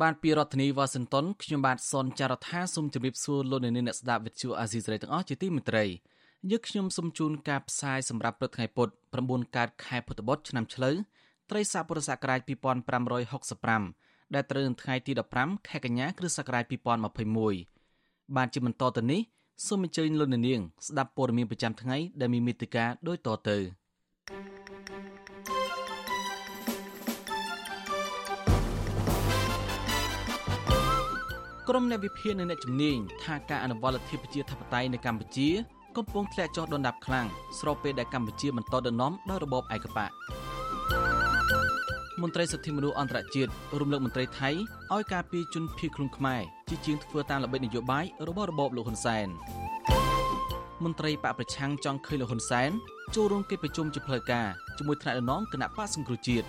បានពីរដ្ឋធានីវ៉ាស៊ីនតោនខ្ញុំបាទសនចាររថាសូមជម្រាបសួរលោកអ្នកនាងអ្នកស្ដាប់វិទ្យុអាស៊ីសេរីទាំងអស់ជាទីមេត្រីយើខ្ញុំសូមជូនការផ្សាយសម្រាប់ព្រឹកថ្ងៃពុធ9កើតខែពុទ្ធបុត្រឆ្នាំឆ្លូវត្រីស័កពុរសករាជ2565ដែលត្រូវនៅថ្ងៃទី15ខែកញ្ញាគ្រិស្តសករាជ2021បានជាបន្តទៅនេះសូមអញ្ជើញលោកអ្នកនាងស្ដាប់ព័ត៌មានប្រចាំថ្ងៃដែលមានមេតិការដូចតទៅ ក្រុមអ្នកវិភាគនិងអ្នកជំនាញថាការអនុវត្តលទ្ធិប្រជាធិបតេយ្យនៅកម្ពុជាកំពុងធ្លាក់ចុះដុនដាបខ្លាំងស្របពេលដែលកម្ពុជាបន្តដឹកនាំដោយរបបឯកបកមន្ត្រីសិទ្ធិមនុស្សអន្តរជាតិរំលឹកមន្ត្រីថៃឲ្យការពីជនភៀសខ្លួនខ្មែរជាជាងធ្វើតាមល្បិចនយោបាយរបស់របបលោកហ៊ុនសែនមន្ត្រីបកប្រឆាំងចង់ឃើញលោកហ៊ុនសែនចូលរួមកិច្ចប្រជុំជាផ្លូវការជាមួយថ្នាក់ដឹកនាំគណៈបកសង្គ្រោះជាតិ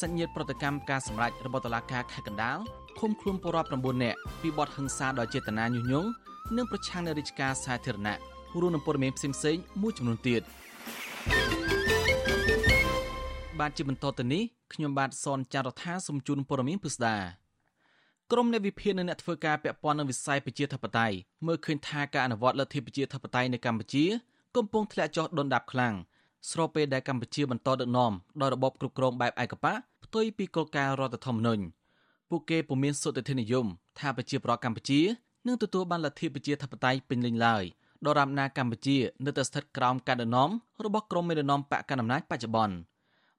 សញ្ញាប្រតិកម្មការសម្រេចរបស់តុលាការខេត្តកណ្ដាល ឃុំខ្លួនពលរដ្ឋ9នាក់ពីបទហិង្សាដោយចេតនាញុះញង់និងប្រឆាំងនឹងរាជការសាធារណៈរួមនឹងព័ត៌មានផ្សេងៗមួយចំនួនទៀតបាទជាបន្តទៅនេះខ្ញុំបាទសនចាររថាសូមជូនព័ត៌មានពិស្ដាក្រមអ្នកវិភាគនិងអ្នកធ្វើការពាក់ព័ន្ធនឹងវិស័យប្រជាធិបតេយ្យមើលឃើញថាការអនុវត្តលទ្ធិប្រជាធិបតេយ្យនៅកម្ពុជា កំពុងធ្លាក់ចុះដុនដាបខ្លាំងស្របពេលដែលកម្ពុជាបន្តដឹកនាំដោយរបបគ្រប់គ្រងបែបឯកបកផ្ទុយពីគោលការណ៍រដ្ឋធម្មនុញ្ញ ពួកគេពុំមានសុទ្ធិធិនិយមថាប្រជាប្រដ្ឋកម្ពុជានឹងទទួលបានលទ្ធិប្រជាធិបតេយ្យពេញលេញឡើយដរាបណាកម្ពុជានៅតែស្ថិតក្រោមការដឹកនាំរបស់ក្រុមមេដឹកនាំបកកណ្ដាលអំណាចបច្ចុប្បន្ន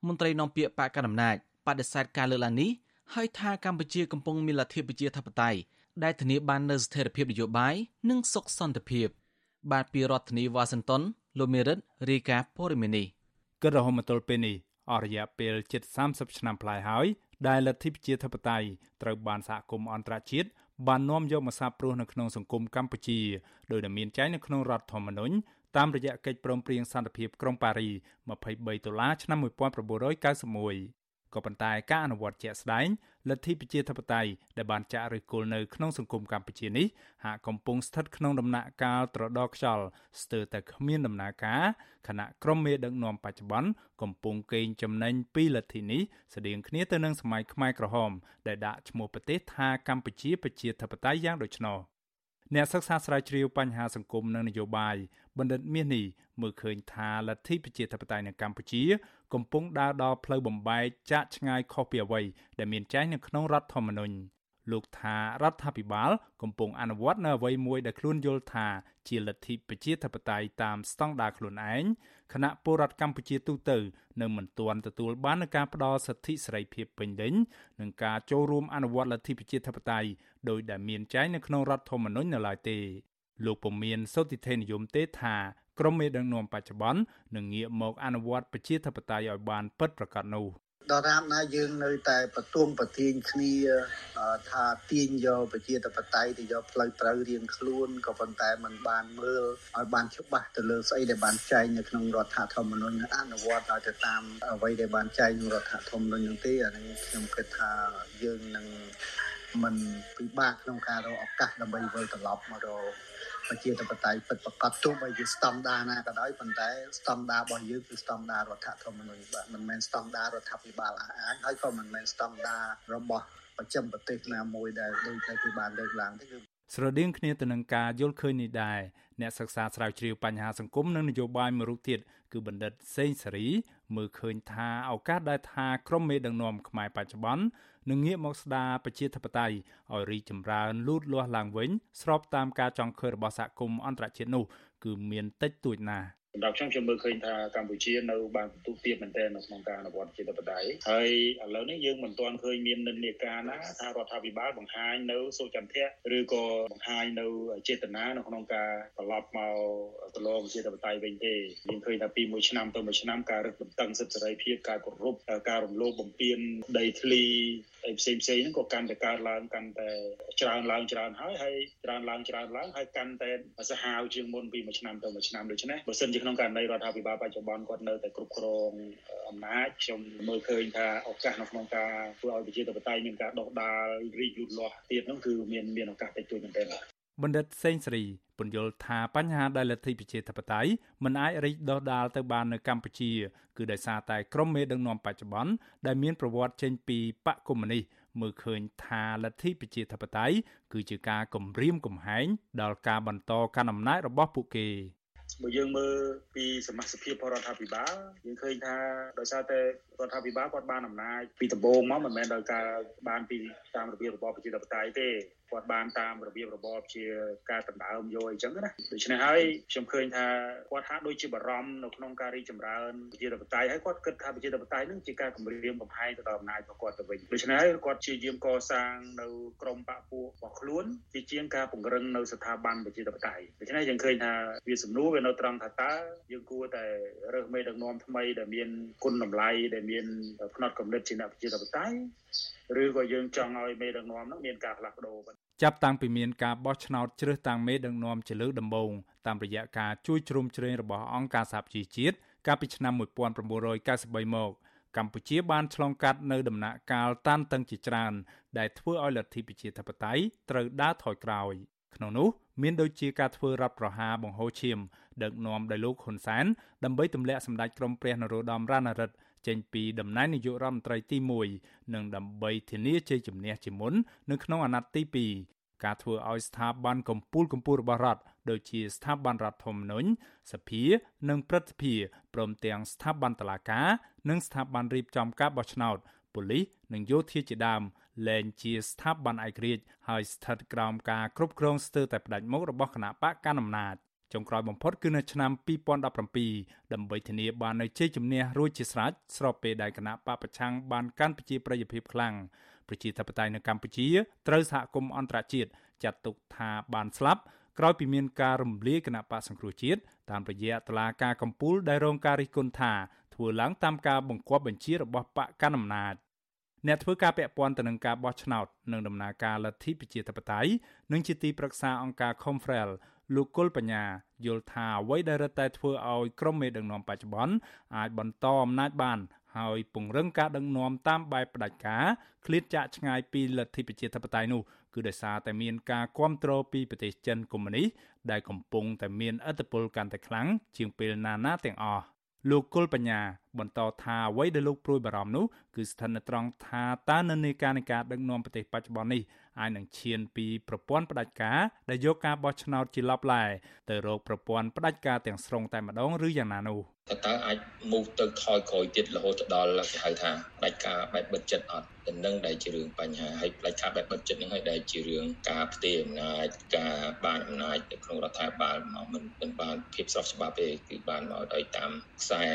មន្ត្រីនាំពាក្យបកកណ្ដាលអំណាចបដិសេធការលើកឡើងនេះហើយថាកម្ពុជាកំពុងមានលទ្ធិប្រជាធិបតេយ្យដែលធានាបាននូវស្ថិរភាពនយោបាយនិងសុខសន្តិភាពបាទពីរដ្ឋធានីវ៉ាស៊ីនតោនលោកមេរិតរីកាព័រមីនីគិតរហូតមកទល់ពេលនេះអស់រយៈពេលជិត30ឆ្នាំប្លាយហើយ ដែលលទ្ធិប្រជាធិបតេយ្យត្រូវបានសហគមន៍អន្តរជាតិបាននាំយកមកសាបព្រោះនៅក្នុងសង្គមកម្ពុជាដោយដែលមានចែងនៅក្នុងរដ្ឋធម្មនុញ្ញតាមរយៈកិច្ចព្រមព្រៀងសន្តិភាពក្រុងប៉ារី23ដុល្លារឆ្នាំ1991 ក៏ប៉ុន្តែការអនុវត្តជាក់ស្ដែងលទ្ធិប្រជាធិបតេយ្យដែលបានចាក់ឫសគល់នៅក្នុងសង្គមកម្ពុជានេះហាក់កំពុងស្ថិតក្នុងដំណាក់កាលត្រដរខ្យល់ស្ទើរតែគ្មានដំណើរការខណៈក្រុមមេដឹកនាំបច្ចុប្បន្នកំពុងកេងចំណេញពីលទ្ធិនេះស្តៀងគ្នាទៅនឹងសម័យខ្មែរក្រហម ដែលដាក់ឈ្មោះប្រទេសថាកម្ពុជាប្រជាធិបតេយ្យយ៉ាងដូចនោះអ្នកសិក្សាស្រាវជ្រាវបញ្ហាសង្គមនិងនយោបាយ បណ្ឌិតមាសនេះមើលឃើញថាលទ្ធិប្រជាធិបតេយ្យនៅកម្ពុជា កំពុងដើរដល់ផ្លូវបំបែកចាកឆ្ងាយខុសពីអ្វីដែលមានចែងនៅក្នុងរដ្ឋធម្មនុញ្ញលោកថារដ្ឋាភិបាល កំពុងអនុវត្តនៅអ្វីមួយដែលខ្លួនយល់ថាជាលទ្ធិប្រជាធិបតេយ្យតាមស្តង់ដារខ្លួនឯងគណៈពលរដ្ឋកម្ពុជាទូទៅនៅមិនទាន់ទទួលបាននូវការផ្ដល់សិទ្ធិសេរីភាពពេញលេញនិងការចូលរួមអនុវត្តលទ្ធិប្រជាធិបតេយ្យដោយដែលមានចែងនៅក្នុងរដ្ឋធម្មនុញ្ញនៅឡើយទេ លោកពុំមានសុតិធិនិយមទេថាក្រមមេដឹកនាំបច្ចុប្បន្ននឹងងាកមកអនុវត្តប្រជាធិបតេយ្យឲ្យបានពិតប្រាកដនោះដរាបណាយើងនៅតែបទុំប្រទៀងគ្នាថាទាញយកប្រជាធិបតេយ្យទៅយកផ្លូវត្រូវរៀងខ្លួនក៏ប៉ុន្តែมันបានមើលឲ្យបានច្បាស់ទៅលើស្អីដែលបានចែងនៅក្នុងរដ្ឋធម្មនុញ្ញអនុវត្តឲ្យទៅតាមអ្វីដែលបានចែងក្នុងរដ្ឋធម្មនុញ្ញនោះទេអានេះខ្ញុំគិតថាយើងនឹង មិនពិបាកក្នុងការរកឱកាសដើម្បីវិលត្រឡប់មករកប្រជាធិបតេយ្យពិតប្រាកដទោះបីជាស្តង់ដារណាក៏ដោយប៉ុន្តែស្តង់ដាររបស់យើងគឺស្តង់ដាររដ្ឋធម្មនុញ្ញបាទមិនមែនស្តង់ដាររដ្ឋាភិបាលអះអាងហើយក៏មិនមែនស្តង់ដាររបស់ប្រចាំប្រទេសណាមួយដែលដូចតែគឺបានលើកឡើងទេគឺស្រដៀងគ្នាទៅនឹងការយល់ឃើញនេះដែរអ្នកសិក្សាស្រាវជ្រាវបញ្ហាសង្គមនិងនយោបាយមួយរូបទៀតគឺបណ្ឌិតសេងសេរីមើលឃើញថាឱកាសដែលថាក្រមមេដឹកនាំខ្មែរបច្ចុប្បន្ន នឹងងាកមកស្ដារប្រជាធិបតេយ្យឲ្យរីកចម្រើនលូតលាស់ឡើងវិញស្របតាមការចង់ឃើញរបស់សហគមន៍អន្តរជាតិនោះគឺមានតិចតួចណាស់ សម្រាប់ខ្ញុំខ្ញុំមើលឃើញថាកម្ពុជានៅបានបន្ទុកទៀតមែនទែននៅក្នុងការអនុវត្តជាធិបតេយ្យហើយឥឡូវនេះយើងមិនទាន់ឃើញមាននិន្នាការណាថារដ្ឋាភិបាលបង្ហាញនៅសុចន្ទៈឬក៏បង្ហាញនៅចេតនានៅក្នុងការត្រឡប់មកទលំជាធិបតេយ្យវិញទេយើងឃើញថាពីមួយឆ្នាំទៅមួយឆ្នាំការរឹតបន្តឹងសិទ្ធិសេរីភាពការគោរពការរំលោភបំពានដីធ្លីអីផ្សេងផ្សេងហ្នឹងក៏កាន់តែកើតឡើងកាន់តែច្រើនឡើងច្រើនហើយហើយច្រើនឡើងច្រើនឡើងហើយកាន់តែសាហាវជាងមុនពីមួយឆ្នាំទៅមួយឆ្នាំដូច្នេះបើសិនជាក្នុងករណីរដ្ឋាភិបាលបច្ចុប្បន្នគាត់នៅតែគ្រប់គ្រងអំណាចខ្ញុំមើលឃើញថាឱកាសនៅក្នុងការធ្វើឲ្យប្រជាធិបតេយ្យមានការដោះដាលរីកលូតលាស់ទៀតនោះគឺមានមានឱកាសតិចតួចមែនទែនបណ្ឌិតសេងសេរីពន្យល់ថាបញ្ហាដែលលទ្ធិប្រជាធិបតេយ្យមិនអាចរីកដុះដាលទៅបាននៅកម្ពុជា គឺដោយសារតែក្រុមមេដឹកនាំបច្ចុប្បន្នដែលមានប្រវត្តិចេញពីបកកុម្មុយនីសមើលឃើញថាលទ្ធិប្រជាធិបតេយ្យគឺជាការគំរាមកំហែងដល់ការបន្តកាន់អំណាចរបស់ពួកគេ បើយើងមើលពីសមាជិកភាពរដ្ឋាភិបាលយើងឃើញថាដោយសារតែរដ្ឋាភិបាលគាត់បានអំណាចពីដំបូងមកមិនមែនដោយការបានពីតាមរបៀបរបបប្រជាធិបតេយ្យទេ គាត់បានតាមរបៀបរបបជាការដណ្ដើមយកអញ្ចឹងណាដូច្នេះហើយខ្ញុំឃើញថាគាត់ហាក់ដូចជាបារម្ភនៅក្នុងការរីកចម្រើនប្រជាធិបតេយ្យហើយគាត់គិតថាប្រជាធិបតេយ្យនឹងជាការគម្រាមកំហែងទៅដល់អំណាចរបស់គាត់ទៅវិញដូច្នេះហើយគាត់ជាយាមកសាងនៅក្រមបពពួករបស់ខ្លួនជាជាងការពង្រឹងនៅស្ថាប័នប្រជាធិបតេយ្យដូច្នេះយើងឃើញថាវាសំណួរវានៅត្រង់ថាតើយើងគួរតែរើសមេដឹកនាំថ្មីដែលមានគុណតម្លៃដែលមានផ្នត់គំនិតជាអ្នកប្រជាធិបតេយ្យឬក៏យើងចង់ឲ្យមេដឹកនាំនោះមានការផ្លាស់ប្ដូរ ចាប់តាំងពីមានការបោះឆ្នោតជ្រើសតាំងមេដឹកនាំជាលើកដំបូងតាមរយៈការជួយជ្រោមជ្រែងរបស់អង្គការសហប្រជាជាតិកាលពីឆ្នាំ1993មកកម្ពុជាបានឆ្លងកាត់នៅដំណាក់កាលតានតឹងជាច្រើន ដែលធ្វើឲ្យលទ្ធិប្រជាធិបតេយ្យត្រូវដើរថយក្រោយក្នុងនោះមានដូចជាការធ្វើរដ្ឋប្រហារបង្ហូរឈាមដឹកនាំដោយលោកហ៊ុនសែនដើម្បីទម្លាក់សម្ដេចក្រមព្រះនរោត្តមរណរដ្ឋ ចេញពីតំណែងនាយករដ្ឋមន្ត្រីទី1និងដើម្បីធានាជ័យជំនះជាមុននៅក្នុងអាណត្តិទី2ការធ្វើឲ្យស្ថាប័នកម្ពុជាកម្ពុជារបស់រដ្ឋដូចជាស្ថាប័នរដ្ឋធម្មនុញ្ញសភានិងព្រឹទ្ធសភាព្រមទាំងស្ថាប័នតុលាការនិងស្ថាប័នរៀបចំការបោះឆ្នោតប៉ូលីសនិងយោធាជាដើមលែងជាស្ថាប័នឯករាជ្យហើយស្ថិតក្រោមការគ្រប់គ្រងស្ទើរតែផ្ដាច់មុខរបស់គណៈបកកណ្ដាលអំណាច ចុងក្រោយបំផុតគឺនៅឆ្នាំ2017ដើម្បីធានាបាននូវជ័យជំនះរួចជាស្រេចស្របពេលដែលគណៈបកប្រឆាំងបានកាន់ប្រជាប្រិយភាពខ្លាំងប្រជាធិបតេយ្យនៅកម្ពុជាត្រូវសហគមន៍អន្តរជាតិចាត់ទុកថាបានស្លាប់ក្រោយពីមានការរំលាយគណៈបកសង្គ្រោះជាតិតាមរយៈតឡាការកម្ពុជាដែលរងការរិះគន់ថាធ្វើឡើងតាមការបង្គាប់បញ្ជារបស់បកកណ្ដាលអំណាចអ្នកធ្វើការពាក់ព័ន្ធទៅនឹងការបោះឆ្នោតនិងដំណើរការលទ្ធិប្រជាធិបតេយ្យនិងជាទីប្រឹក្សាអង្គការ Confrel លោកគុលបញ្ញាយល់ថាអ្វីដែលរឹតតែធ្វើឲ្យក្រុមមេដឹកនាំបច្ចុប្បន្នអាចបន្តអំណាចបានហើយពង្រឹងការដឹកនាំតាមបែបផ្ដាច់ការឃ្លាតចាកឆ្ងាយពីលទ្ធិប្រជាធិបតេយ្យនោះគឺដោយសារតែមានការគ្រប់គ្រងពីប្រទេសចិនកុម្មុយនីសដែលកំពុងតែមានឥទ្ធិពលកាន់តែខ្លាំងជាងពេលណាណាទាំងអស់លោកគុលបញ្ញាបន្តថាអ្វីដែលលោកព្រួយបារម្ភនោះគឺស្ថិតនៅត្រង់ថាតើនិន្នាការនៃការដឹកនាំប្រទេសបច្ចុប្បន្ននេះ អាចនឹងឈានពីប្រព័ន្ធផ្ដាច់ការដែលយកការបោះឆ្នោតជាឡប់ឡែទៅរកប្រព័ន្ធផ្ដាច់ការទាំងស្រុងតែម្ដងឬយ៉ាងណានោះតើអាច move ទៅថយក្រោយទៀតរហូតដល់គេហៅថាផ្ដាច់ការបែបបិទចិត្តអត់ទៅនឹងដែលជារឿងបញ្ហាហើយផ្ដាច់ការបែបបិទចិត្តនឹងហើយដែលជារឿងការផ្ទេរអំណាចការបានអំណាចទៅក្នុងរដ្ឋាភិបាលមកមិនមិនបានភាពស្របច្បាប់ទេគឺបានមកដោយតាមខ្សែ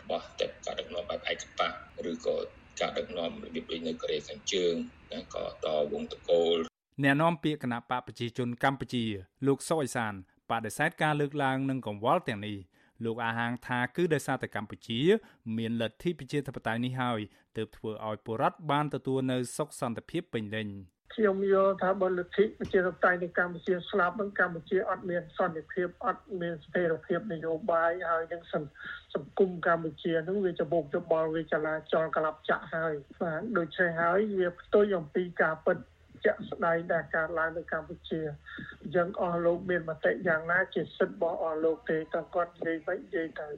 របស់តែការដឹកនាំបែបឯកបៈឬក៏ ការដឹកនាំរបៀបដូចនៅកូរ៉េខាងជើងក៏តវងតកូលអ្នកនាំពាក្យគណៈបកប្រជាជនកម្ពុជា លោកសុអេសានបដិសេធការលើកឡើងនឹងកង្វល់ទាំងនេះលោកអាហាងថាគឺដោយសារតែកម្ពុជា មានលទ្ធិប្រជាធិបតេយ្យនេះហើយទើបធ្វើឲ្យពលរដ្ឋបានទទួលនៅសុខសន្តិភាពពេញលេញ ខ្ញុំយល់ថាបើលទ្ធិប្រជាធិបតេយ្យនៅកម្ពុជាស្លាប់នឹងកម្ពុជាអត់មានសន្តិភាពអត់មានស្ថិរភាពនយោបាយហើយនឹងសង្គមកម្ពុជានឹងវាច្បុកច្បល់វាចលាចលកលាប់ចាក់ហើយបាទដូច្នេះហើយវាផ្ទុយអំពីការពិតជាក់ស្ដែងដែលកើតឡើងនៅកម្ពុជាអញ្ចឹងអស់លោកមានមតិយ៉ាងណាជាសិទ្ធិរបស់អស់លោកទេតើគាត់និយាយវិញនិយាយទៅ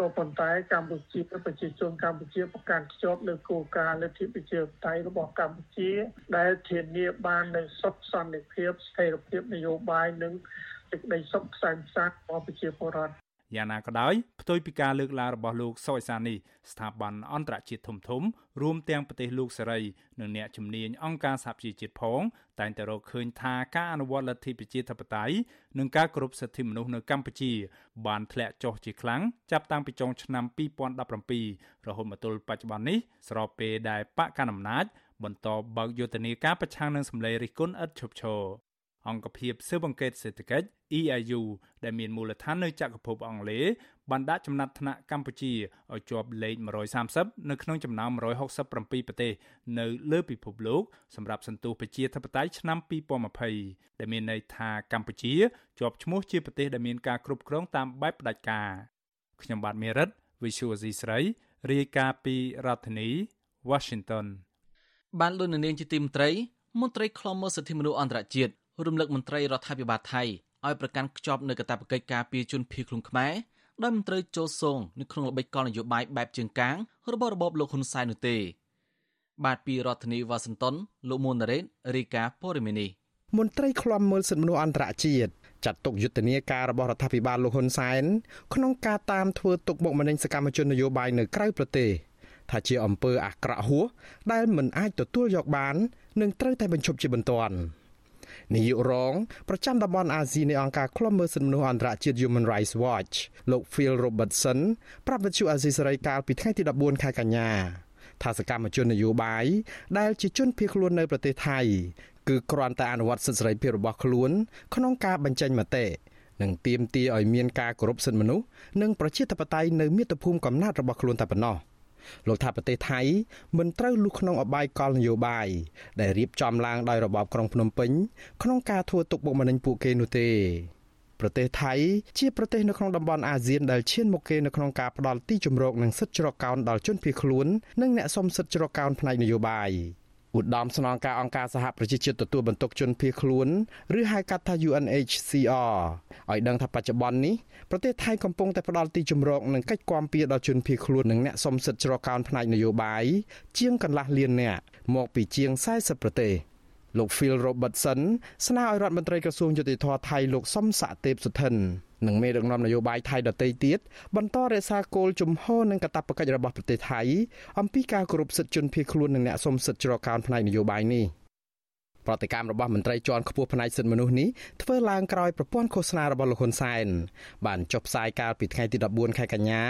ក៏ប៉ុន្តែកម្ពុជាប្រជាជនកម្ពុជាប្រកាន់ខ្ជាប់នៅគោលការណ៍លទ្ធិប្រជាធិបតេយ្យរបស់កម្ពុជា ដែលធានាបាននូវសុខសន្តិភាពស្ថិរភាពនយោបាយនិងសេចក្តីសុខសន្តិភាពរបស់ប្រជាពលរដ្ឋ យ៉ាងណាក៏ដោយផ្ទុយពីការលើកឡើងរបស់លោកសុយសាននេះស្ថាប័នអន្តរជាតិធំធំរួមទាំងប្រទេសលោកសេរីនិងអ្នកជំនាញអង្គការសហប្រជាជាតិផង តែងតែរកឃើញថាការអនុវត្តលទ្ធិប្រជាធិបតេយ្យនិងការគោរពសិទ្ធិមនុស្សនៅកម្ពុជា បានធ្លាក់ចុះជាខ្លាំងចាប់តាំងពីចុងឆ្នាំ2017រហូតមកទល់បច្ចុប្បន្ននេះស្របពេលដែលបកកណ្ដាលអំណាចបន្តបើកយុទ្ធនាការប្រឆាំងនឹងសម្លេងរិះគន់ឥតឈប់ឈរ អអង្គភាពស៊ើបអង្កេតសេដ្ឋកិច្ច EIU ដែលមានមូលដ្ឋាននៅចក្រភពអង់គ្លេសបានដាក់ចំណាត់ថ្នាក់កម្ពុជាឲ្យជាប់លេខ130នៅក្នុងចំណោម167ប្រទេសនៅលើពិភពលោកសម្រាប់សន្ទុះប្រជាធិបតេយ្យឆ្នាំ2020ដែលមានន័យថាកម្ពុជាជាប់ឈ្មោះជាប្រទេសដែលមានការគ្រប់គ្រងតាមបែបផ្ដាច់ការខ្ញុំបាទមេរិត Visual C ស្រីរាយការណ៍ពីរដ្ឋធានី Washington បានលុននាងជាទីមន្ត្រីមន្ត្រីខ្លំមើលសិទ្ធិមនុស្សអន្តរជាតិ រំលឹកមន្ត្រីរដ្ឋាភិបាលថៃឲ្យប្រកាន់ខ្ជាប់នូវកាតព្វកិច្ចការពារជនភៀសខ្លួនខ្មែរដោយមន្ត្រីចូលសងនៅក្នុងល្បិចកលនយោបាយបែបជើងកាងរបស់របបលោកហ៊ុនសែននោះទេ បាទពីរដ្ឋធានីវ៉ាស៊ីនតោនលោកមួនណារ៉េតរីកាព័រមីនីមន្ត្រីឃ្លាំមើលសិទ្ធិមនុស្សអន្តរជាតិចាត់ទុកយុទ្ធនាការរបស់រដ្ឋាភិបាលលោកហ៊ុនសែនក្នុងការតាមធ្វើទុកបុកម្នេញសកម្មជននយោបាយនៅក្រៅប្រទេសថាជាអំពើអាក្រក់ហួសដែលមិនអាចទទួលយកបាននឹងត្រូវតែបញ្ឈប់ជាបន្ទាន់ នាយករងប្រចាំតំបន់អាស៊ីនៃអង្គការឃ្លាំមើលសិទ្ធិមនុស្សអន្តរជាតិ Human Rights Watch លោក Phil Robertson ប្រាប់វិទ្យុអាស៊ីសេរីកាលពីថ្ងៃទី14ខែកញ្ញាថាសកម្មជននយោបាយដែលជាជនភៀសខ្លួននៅប្រទេសថៃគឺគ្រាន់តែអនុវត្តសិទ្ធិសេរីភាពរបស់ខ្លួន ក្នុងការបញ្ចេញមតិនិងទាមទារឲ្យមានការគោរពសិទ្ធិមនុស្សនិងប្រជាធិបតេយ្យនៅមាតុភូមិកំណើតរបស់ខ្លួនតែប៉ុណ្ណោះ លោកថាប្រទេសថៃមិនត្រូវលុះក្នុងអបាយកលនយោបាយដែលរៀបចំឡើងដោយរបបក្រុងភ្នំពេញក្នុងការធ្វើទុកបុកម្នេញពួកគេនោះទេប្រទេសថៃជាប្រទេសនៅក្នុងតំបន់អាស៊ានដែលឈានមុខគេនៅក្នុងការផ្ដល់ទីជម្រកនិងសិទ្ធិជ្រកកោនដល់ជនភៀសខ្លួននិងអ្នកសុំសិទ្ធិជ្រកកោនផ្នែកនយោបាយ ឧត្តមស្នងការអង្គការសហប្រជាជាតិទទួលបន្ទុកជនភៀសខ្លួនឬហៅកាត់ថា UNHCR ឲ្យដឹងថាបច្ចុប្បន្ននេះប្រទេសថៃកំពុងតែផ្ដល់ទីជម្រកនិងកិច្ចគាំពៀដល់ជនភៀសខ្លួននិងអ្នកសំសិទ្ធច្រកកោនផ្នែកនយោបាយជាងកន្លះលាននាក់មកពីជាង40ប្រទេសលោក Phil Robertson ស្នើឲ្យរដ្ឋមន្ត្រីក្រសួងយុតិធធថៃលោកសំសាក់ទេពសុធិន និងមេដឹកនាំនយោបាយថៃដទៃទៀតបន្តរក្សាគោលជំហរនិងកាតព្វកិច្ចរបស់ប្រទេសថៃអំពីការគោរពសិទ្ធិជនភៀសខ្លួននិងអ្នកសុំសិទ្ធិច្រកកោនផ្នែកនយោបាយនេះ។ ប្រតិកម្មរបស់មន្ត្រីជាន់ខ្ពស់ផ្នែកសិទ្ធិមនុស្សនេះធ្វើឡើងក្រោយប្រព័ន្ធឃោសនារបស់លោកហ៊ុនសែនបានចុះផ្សាយកាលពីថ្ងៃទី14ខែកញ្ញា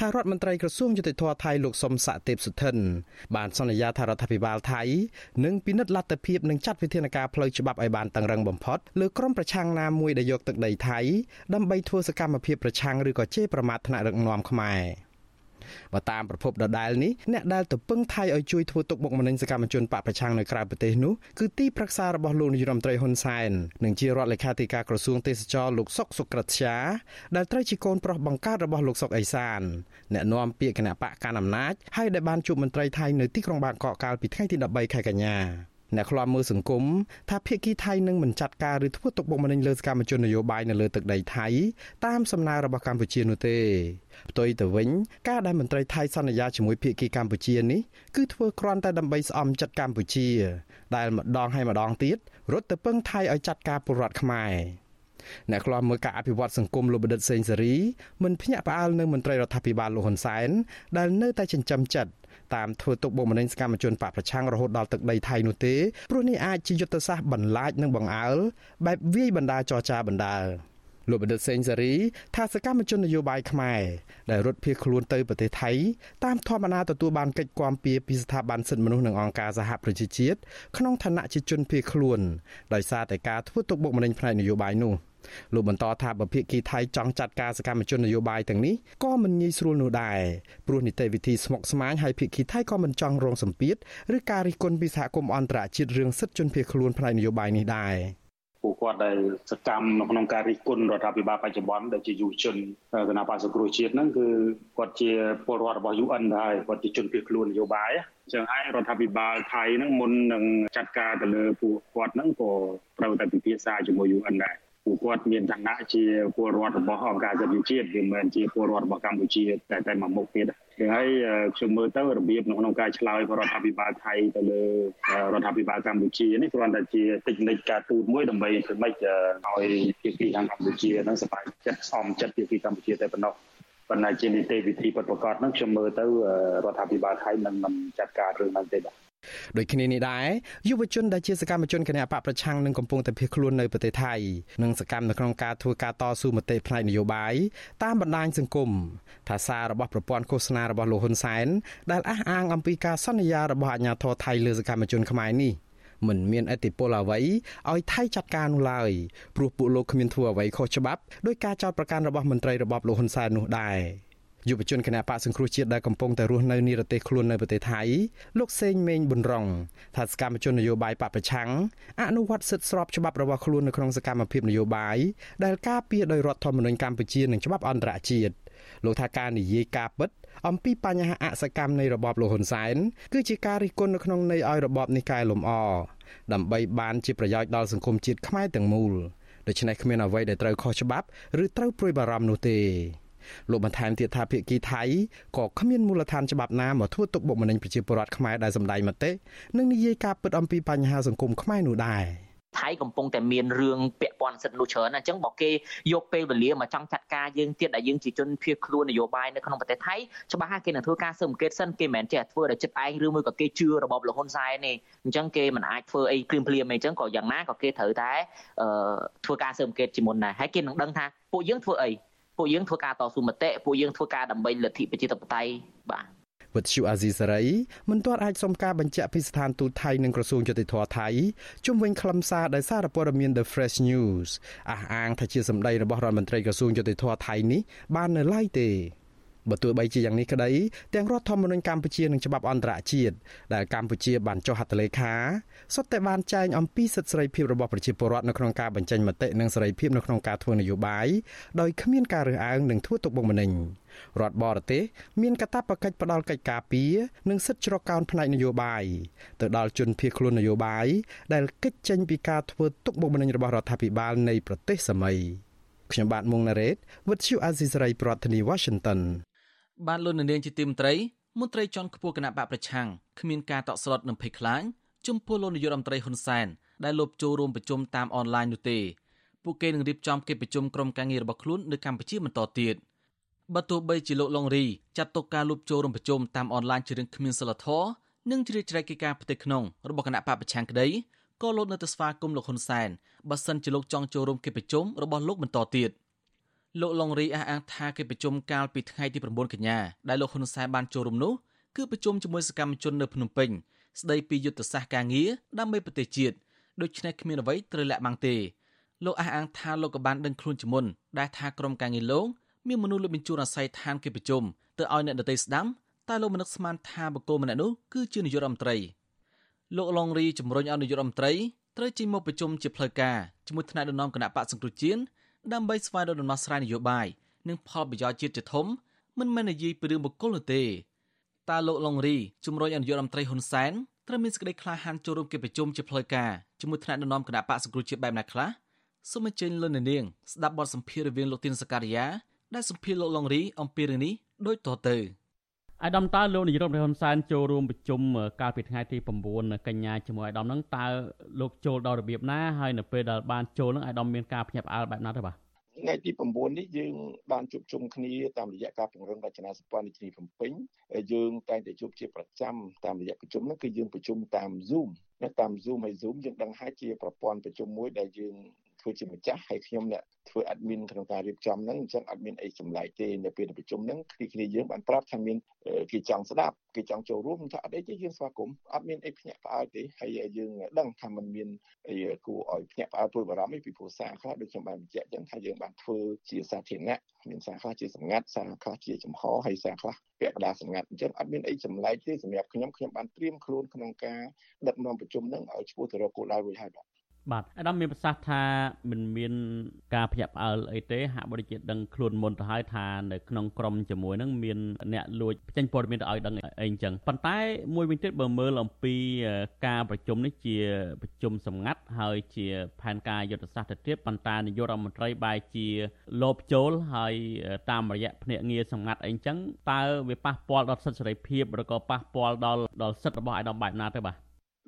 ថារដ្ឋមន្ត្រីក្រសួងយុតិធធថៃលោកសុំសាក់ទេពសុធិន បានសន្យាថារដ្ឋាភិបាលថៃនឹងពិនិត្យលទ្ធភាពនិងចាត់វិធានការផ្លូវច្បាប់ឲ្យបានតឹងរឹងបំផុតលើក្រុមប្រឆាំងណាមួយដែលយកទឹកដីថៃដើម្បីធ្វើសកម្មភាពប្រឆាំងឬក៏ជេរប្រមាថថ្នាក់ដឹកនាំខ្មែរ។ បើតាមប្រភពដដែលនេះអ្នកដែលទៅពឹងថៃឲ្យជួយធ្វើទុកបុកម្នេញសកម្មជនបកប្រឆាំងនៅក្រៅប្រទេសនោះគឺទីប្រឹក្សារបស់លោកនាយរដ្ឋមន្ត្រីហ៊ុនសែននិងជារដ្ឋលេខាធិការក្រសួងទេសចរលោកសុកសុក្រិតជាដែលត្រូវជាកូនប្រុសបង្កើតរបស់លោកសុកអេសានអ្នកនាំពាក្យគណៈបកកណ្ដាលអំណាចហើយដែលបានជួបមន្ត្រីថៃនៅទីក្រុងបាងកកកាលពីថ្ងៃទី13ខែកញ្ញា អ្នកខ្លាំមើលសង្គមថាភៀកគីថៃនឹងមិនចាត់ការឬធ្វើទុកបុកម្នេញលើសកម្មជននយោបាយនៅលើទឹកដីថៃតាមសំណើរបស់កម្ពុជានោះទេផ្ទុយទៅវិញការដែលមន្ត្រីថៃសន្យាជាមួយភៀកគីកម្ពុជានេះគឺធ្វើគ្រាន់តែដើម្បីស្អំចិត្តកម្ពុជា ដែលម្ដងហើយម្ដងទៀតរត់ទៅពឹងថៃឲ្យចាត់ការពលរដ្ឋខ្មែរអ្នកខ្លាំមើលការអភិវឌ្ឍសង្គមលោកបណ្ឌិតសេងសេរីមិនភ្ញាក់ផ្អើលនឹងមន្ត្រីរដ្ឋាភិបាលលោកហ៊ុនសែនដែលនៅតែចិញ្ចឹមចិត្ត តាមធ្វើទុកបុកម្នេញសកម្មជនបកប្រឆាំងរហូតដល់ទឹកដីថៃនោះទេព្រោះនេះអាចជាយុទ្ធសាស្ត្របន្លាចនិងបង្អើលបែបវាយបណ្ដាចរចាបណ្ដាល លោកបណ្ឌិតសេងសេរីថាសកម្មជននយោបាយខ្មែរដែលរត់ភៀសខ្លួនទៅប្រទេសថៃតាមធម្មតាទទួលបានកិច្ចគាំពៀពីស្ថាប័នសិទ្ធិមនុស្សនិងអង្គការសហប្រជាជាតិក្នុងឋានៈជាជនភៀសខ្លួនដោយសារតែការធ្វើទុកបុកម្នេញផ្នែកនយោបាយនោះលោកបន្តថាបើភាគីថៃចង់ចាត់ការសកម្មជននយោបាយទាំងនេះក៏មិនងាយស្រួលនោះដែរព្រោះនីតិវិធីស្មុគស្មាញហើយភាគីថៃក៏មិនចង់រងសម្ពាធឬការរិះគន់ពីសហគមន៍អន្តរជាតិរឿងសិទ្ធិជនភៀសខ្លួនផ្នែកនយោបាយនេះដែរ ពួកគាត់ដែលសកម្មនៅក្នុងការរិះគន់រដ្ឋាភិបាលបច្ចុប្បន្នដែលជាយុវជនគណៈបក្សសង្គ្រោះជាតិហ្នឹងគឺគាត់ជាពលរដ្ឋរបស់ UN ដែរគាត់ជាជនភៀសខ្លួននយោបាយអញ្ចឹងហើយរដ្ឋាភិបាលថៃហ្នឹងមុននឹងចាត់ការទៅលើពួកគាត់ហ្នឹងក៏ត្រូវតែពិភាក្សាជាមួយ UN ដែរ ពួកគាត់មានឋានៈជាពលរដ្ឋរបស់អង្គការសិទ្ធិជាតិវាមិនមែនជាពលរដ្ឋរបស់កម្ពុជាតែតែមួយមុខទៀតហើយខ្ញុំមើលទៅរបៀបនៅក្នុងការឆ្លើយរបស់រដ្ឋាភិបាលថៃទៅលើរដ្ឋាភិបាលកម្ពុជានេះគ្រាន់តែជាតិចនិចការទូតមួយដើម្បីធ្វើម៉េចឲ្យភាគីខាងកម្ពុជានឹងសប្បាយចិត្តសមចិត្តភាគីកម្ពុជាតែប៉ុណ្ណោះប៉ុន្តែជានីតិវិធីពិតប្រាកដហ្នឹងខ្ញុំមើលទៅរដ្ឋាភិបាលថៃនឹងមិនចាត់ការរឿងហ្នឹងទេបាទ ដូចគ្នានេះដែរយុវជនដែលជាសកម្មជនគណបកប្រឆាំងនឹងកំពុងតែភៀសខ្លួននៅប្រទេសថៃនិងសកម្មនៅក្នុងការធ្វើការតស៊ូមតិផ្នែកនយោបាយតាមបណ្ដាញសង្គមថាសាររបស់ប្រព័ន្ធឃោសនារបស់លោកហ៊ុនសែនដែលអះអាងអំពីការសន្យារបស់អាជ្ញាធរថៃលើសកម្មជនខ្មែរនេះមិនមានអធិបុលអ្វីឲ្យថៃចាត់ការនោះឡើយព្រោះពួកលោកគ្មានធ្វើអ្វីខុសច្បាប់ដោយការចោទប្រកាន់របស់មន្ត្រីរបបលោកហ៊ុនសែននោះដែរ យុវជនគណៈបកសង្គ្រោះជាតិដែលកំពុងតែរស់នៅនិរទេសខ្លួននៅប្រទេសថៃលោកសេងមេងប៊ុនរងថាសកម្មជននយោបាយបពប្រឆាំងអនុវត្តសិទ្ធិស្របច្បាប់របស់ខ្លួននៅក្នុងសកម្មភាពនយោបាយដែលការពារដោយរដ្ឋធម្មនុញ្ញកម្ពុជានិងច្បាប់អន្តរជាតិលោកថាការនិយាយការពិតអំពីបញ្ហាអសកម្មនៃរបបលោកហ៊ុនសែនគឺជាការរិះគន់នៅក្នុងន័យឲ្យរបបនេះកែលម្អដើម្បីបានជាប្រយោជន៍ដល់សង្គមជាតិខ្មែរទាំងមូលដូច្នេះគ្មានអ្វីដែលត្រូវខុសច្បាប់ឬត្រូវព្រួយបារម្ភនោះទេ លោកបន្ថែមទៀតថាភាគីថៃក៏គ្មានមូលដ្ឋានច្បាប់ណាមកធ្វើទុកបុកម្នេញប្រជាពលរដ្ឋខ្មែរដែលសម្ដែងមតិនិងនិយាយការពិតអំពីបញ្ហាសង្គមខ្មែរនោះដែរថៃកំពុងតែមានរឿងពាក់ព័ន្ធសិទ្ធិមនុស្សច្រើនអញ្ចឹងបើគេយកពេលវេលាមកចង់ចាត់ការយើងទៀតដែលយើងជាជនភៀសខ្លួននយោបាយនៅក្នុងប្រទេសថៃច្បាស់ហើយគេនឹងធ្វើការស៊ើបអង្កេតសិនគេមិនមែនចេះធ្វើដោយចិត្តឯងឬមួយក៏គេជឿរបបលហ៊ុនសែនទេអញ្ចឹងគេមិនអាចធ្វើអីព្រាមព្រាមអីអញ្ចឹងក៏យ៉ាងណាក៏គេត្រូវតែធ្វើការស៊ើបអង្កេតជាមុនដែរហើយគេនឹងដឹងថាពួកយើងធ្វើអី ពួកយើងធ្វើការតស៊ូមតិពួកយើងធ្វើការដើម្បីលទ្ធិប្រជាធិបតេយ្យបាទវិទ្យុអាស៊ីសេរីមិនទាន់អាចសុំការបញ្ជាក់ពីស្ថានទូតថៃនិងក្រសួងយុតិធធថៃជុំវិញខ្លឹមសារដែលសារព័ត៌មាន The Fresh News អះអាងថាជាសម្ដីរបស់រដ្ឋមន្ត្រីក្រសួងយុតិធធថៃនេះបាននៅឡើយទេ បើទោះបីជាយ៉ាងនេះក្តីទាំងរដ្ឋធម្មនុញ្ញកម្ពុជានិងច្បាប់អន្តរជាតិដែលកម្ពុជាបានចុះហត្ថលេខាសុទ្ធតែបានចែងអំពីសិទ្ធិសេរីភាពរបស់ប្រជាពលរដ្ឋនៅក្នុងការបញ្ចេញមតិនិងសេរីភាពនៅក្នុងការធ្វើនយោបាយដោយគ្មានការរើសអើងនិងធ្វើទុកបុកម្នេញរដ្ឋបរទេសមានកាតព្វកិច្ចផ្ដល់កិច្ចការពារនិងសិទ្ធិជ្រកកោនផ្នែកនយោបាយទៅដល់ជនភៀសខ្លួននយោបាយដែលកិច្ចចេញពីការធ្វើទុកបុកម្នេញរបស់រដ្ឋាភិបាលនៃប្រទេសសម័យខ្ញុំបាទមុងណារ៉េត With you Azisari ប្រធានាធិបតី Washington បានលុននាងជាទីមត្រីមន្ត្រីជាន់ខ្ពស់គណៈបកប្រឆាំងគ្មានការតក់ស្លុតនិងភ័យខ្លាចចំពោះលោកនាយករដ្ឋមន្ត្រីហ៊ុនសែនដែលលបចូលរួមប្រជុំតាមអនឡាញនោះទេពួកគេនឹងរៀបចំកិច្ចប្រជុំក្រុមការងាររបស់ខ្លួននៅកម្ពុជាបន្តទៀតបើទោះបីជាលោកឡុងរីចាត់ទុកការលបចូលរួមប្រជុំតាមអនឡាញជារឿងគ្មានសិលធម៌និងជ្រៀតជ្រែកកិច្ចការផ្ទៃក្នុងរបស់គណៈបកប្រឆាំងក្តីក៏លោកនៅតែស្វាគមន៍លោកហ៊ុនសែនបើសិនជាលោកចង់ចូលរួមកិច្ចប្រជុំរបស់លោកបន្តទៀត។ លោកឡុងរីអះអាងថាកិច្ចប្រជុំកាលពីថ្ងៃទី9កញ្ញាដែលលោកហ៊ុនសែនបានចូលរួមនោះគឺប្រជុំជាមួយសកម្មជននៅភ្នំពេញស្ដីពីយុទ្ធសាស្ត្រការងារដើម្បីប្រទេសជាតិដូច្នេះគ្មានអ្វីត្រូវលាក់បាំងទេលោកអះអាងថាលោកក៏បានដឹងខ្លួនជាមុនដែលថាក្រុមការងារលោកមានមនុស្សលើបញ្ជូនអាស័យដ្ឋានកិច្ចប្រជុំទៅឲ្យអ្នកដទៃស្ដាំតែលោកមនឹកស្មានថាបកគោម្នាក់នោះគឺជានាយករដ្ឋមន្ត្រីលោកឡុងរីជំរុញឲ្យនាយករដ្ឋមន្ត្រីត្រូវចេញមកប្រជុំជាផ្លូវការជាមួយថ្នាក់ដឹកនាំគណៈបកសង្គ្រោះជាតិ ដើម្បីស្វែងរកដំណោះស្រាយនយោបាយនិងផលប្រយោជន៍ជាតិជាធំមិនមែននិយាយពីរឿងបុគ្គលនោះទេតើលោកឡុងរីជំរុញអនុរដ្ឋមន្ត្រីហ៊ុនសែនត្រូវមានសេចក្តីក្លាហានចូលរួមកិច្ចប្រជុំជាផ្លូវការជាមួយថ្នាក់ដឹកនាំគណៈបកសង្គ្រោះជាតិបែបណាខ្លះសូមអញ្ជើញលោកនាងស្ដាប់បទសម្ភាសន៍រវាងលោកទីនសការីយ៉ាដែលសម្ភាសន៍លោកឡុងរីអំពីរឿងនេះដូចតទៅ អាយដាមតើលោកនាយរដ្ឋមន្ត្រីហ៊ុនសែនចូលរួមប្រជុំកាលពីថ្ងៃទី9កញ្ញាជាមួយអាយដាមហ្នឹងតើលោកចូលដល់របៀបណាហើយនៅពេលដែលបានចូលហ្នឹងអាយដាមមានការភ្ញាក់ផ្អើលបែបណាទៅបាទថ្ងៃទី9នេះយើងបានជួបជុំគ្នាតាមរយៈការពង្រឹងរចនាសម្ព័ន្ធរាជធានីភ្នំពេញយើងតែងតែជួបជាប្រចាំតាមរយៈប្រជុំហ្នឹងគឺយើងប្រជុំតាម Zoom ណាតាម Zoom ហើយ Zoom យើងដឹងហើយជាប្រព័ន្ធប្រជុំមួយដែលយើង ធ្វើជាម្ចាស់ហើយខ្ញុំអ្នកធ្វើ admin ក្នុងការរៀបចំហ្នឹងអញ្ចឹងអត់មានអីចម្លែកទេនៅពេលប្រជុំហ្នឹងគ្នាគ្នាយើងបានប្រាប់ថាមានគេចង់ស្ដាប់គេចង់ចូលរួមថាអត់អីទេយើងស្វាគមន៍អត់មានអីភ្ញាក់ផ្អើលទេហើយយើងដឹងថាมันមានអីគួរឲ្យភ្ញាក់ផ្អើលព្រួយបារម្ភអីពីព្រោះសារខ្លះដូចខ្ញុំបានបញ្ជាក់អញ្ចឹងថាយើងបានធ្វើជាសាធារណៈមានសារខ្លះជាសម្ងាត់សារខ្លះជាចំហហើយសារខ្លះពាក់កណ្ដាលសម្ងាត់អញ្ចឹងអត់មានអីចម្លែកទេសម្រាប់ខ្ញុំខ្ញុំបានត្រៀមខ្លួនក្នុងការដឹកនាំប្រជុំហ្នឹងឲ្យឆ្ពោះទៅរកគោលដៅរួចហើយបាទ បាទអាដាមមានប្រសាសន៍ថាមិនមានការភ្ញាក់ផ្អើលអីទេហាក់បីជាដឹងខ្លួនមុនទៅហើយថានៅក្នុងក្រុមជាមួយនឹងមានអ្នកលួចចេញព័ត៌មានទៅឲ្យដឹងអីអញ្ចឹងប៉ុន្តែមួយវិញទៀតបើមើលអំពីការប្រជុំនេះជាប្រជុំសម្ងាត់ហើយជាផែនការយុទ្ធសាស្ត្រទៅទៀតប៉ុន្តែនាយករដ្ឋមន្ត្រីបែរជាលោបចូលហើយតាមរយៈភ្នាក់ងារសម្ងាត់អីអញ្ចឹងតើវាប៉ះពាល់ដល់សិទ្ធិសេរីភាពឬក៏ប៉ះពាល់ដល់ដល់សិទ្ធិរបស់អាយដាមបែបណាទៅបាទ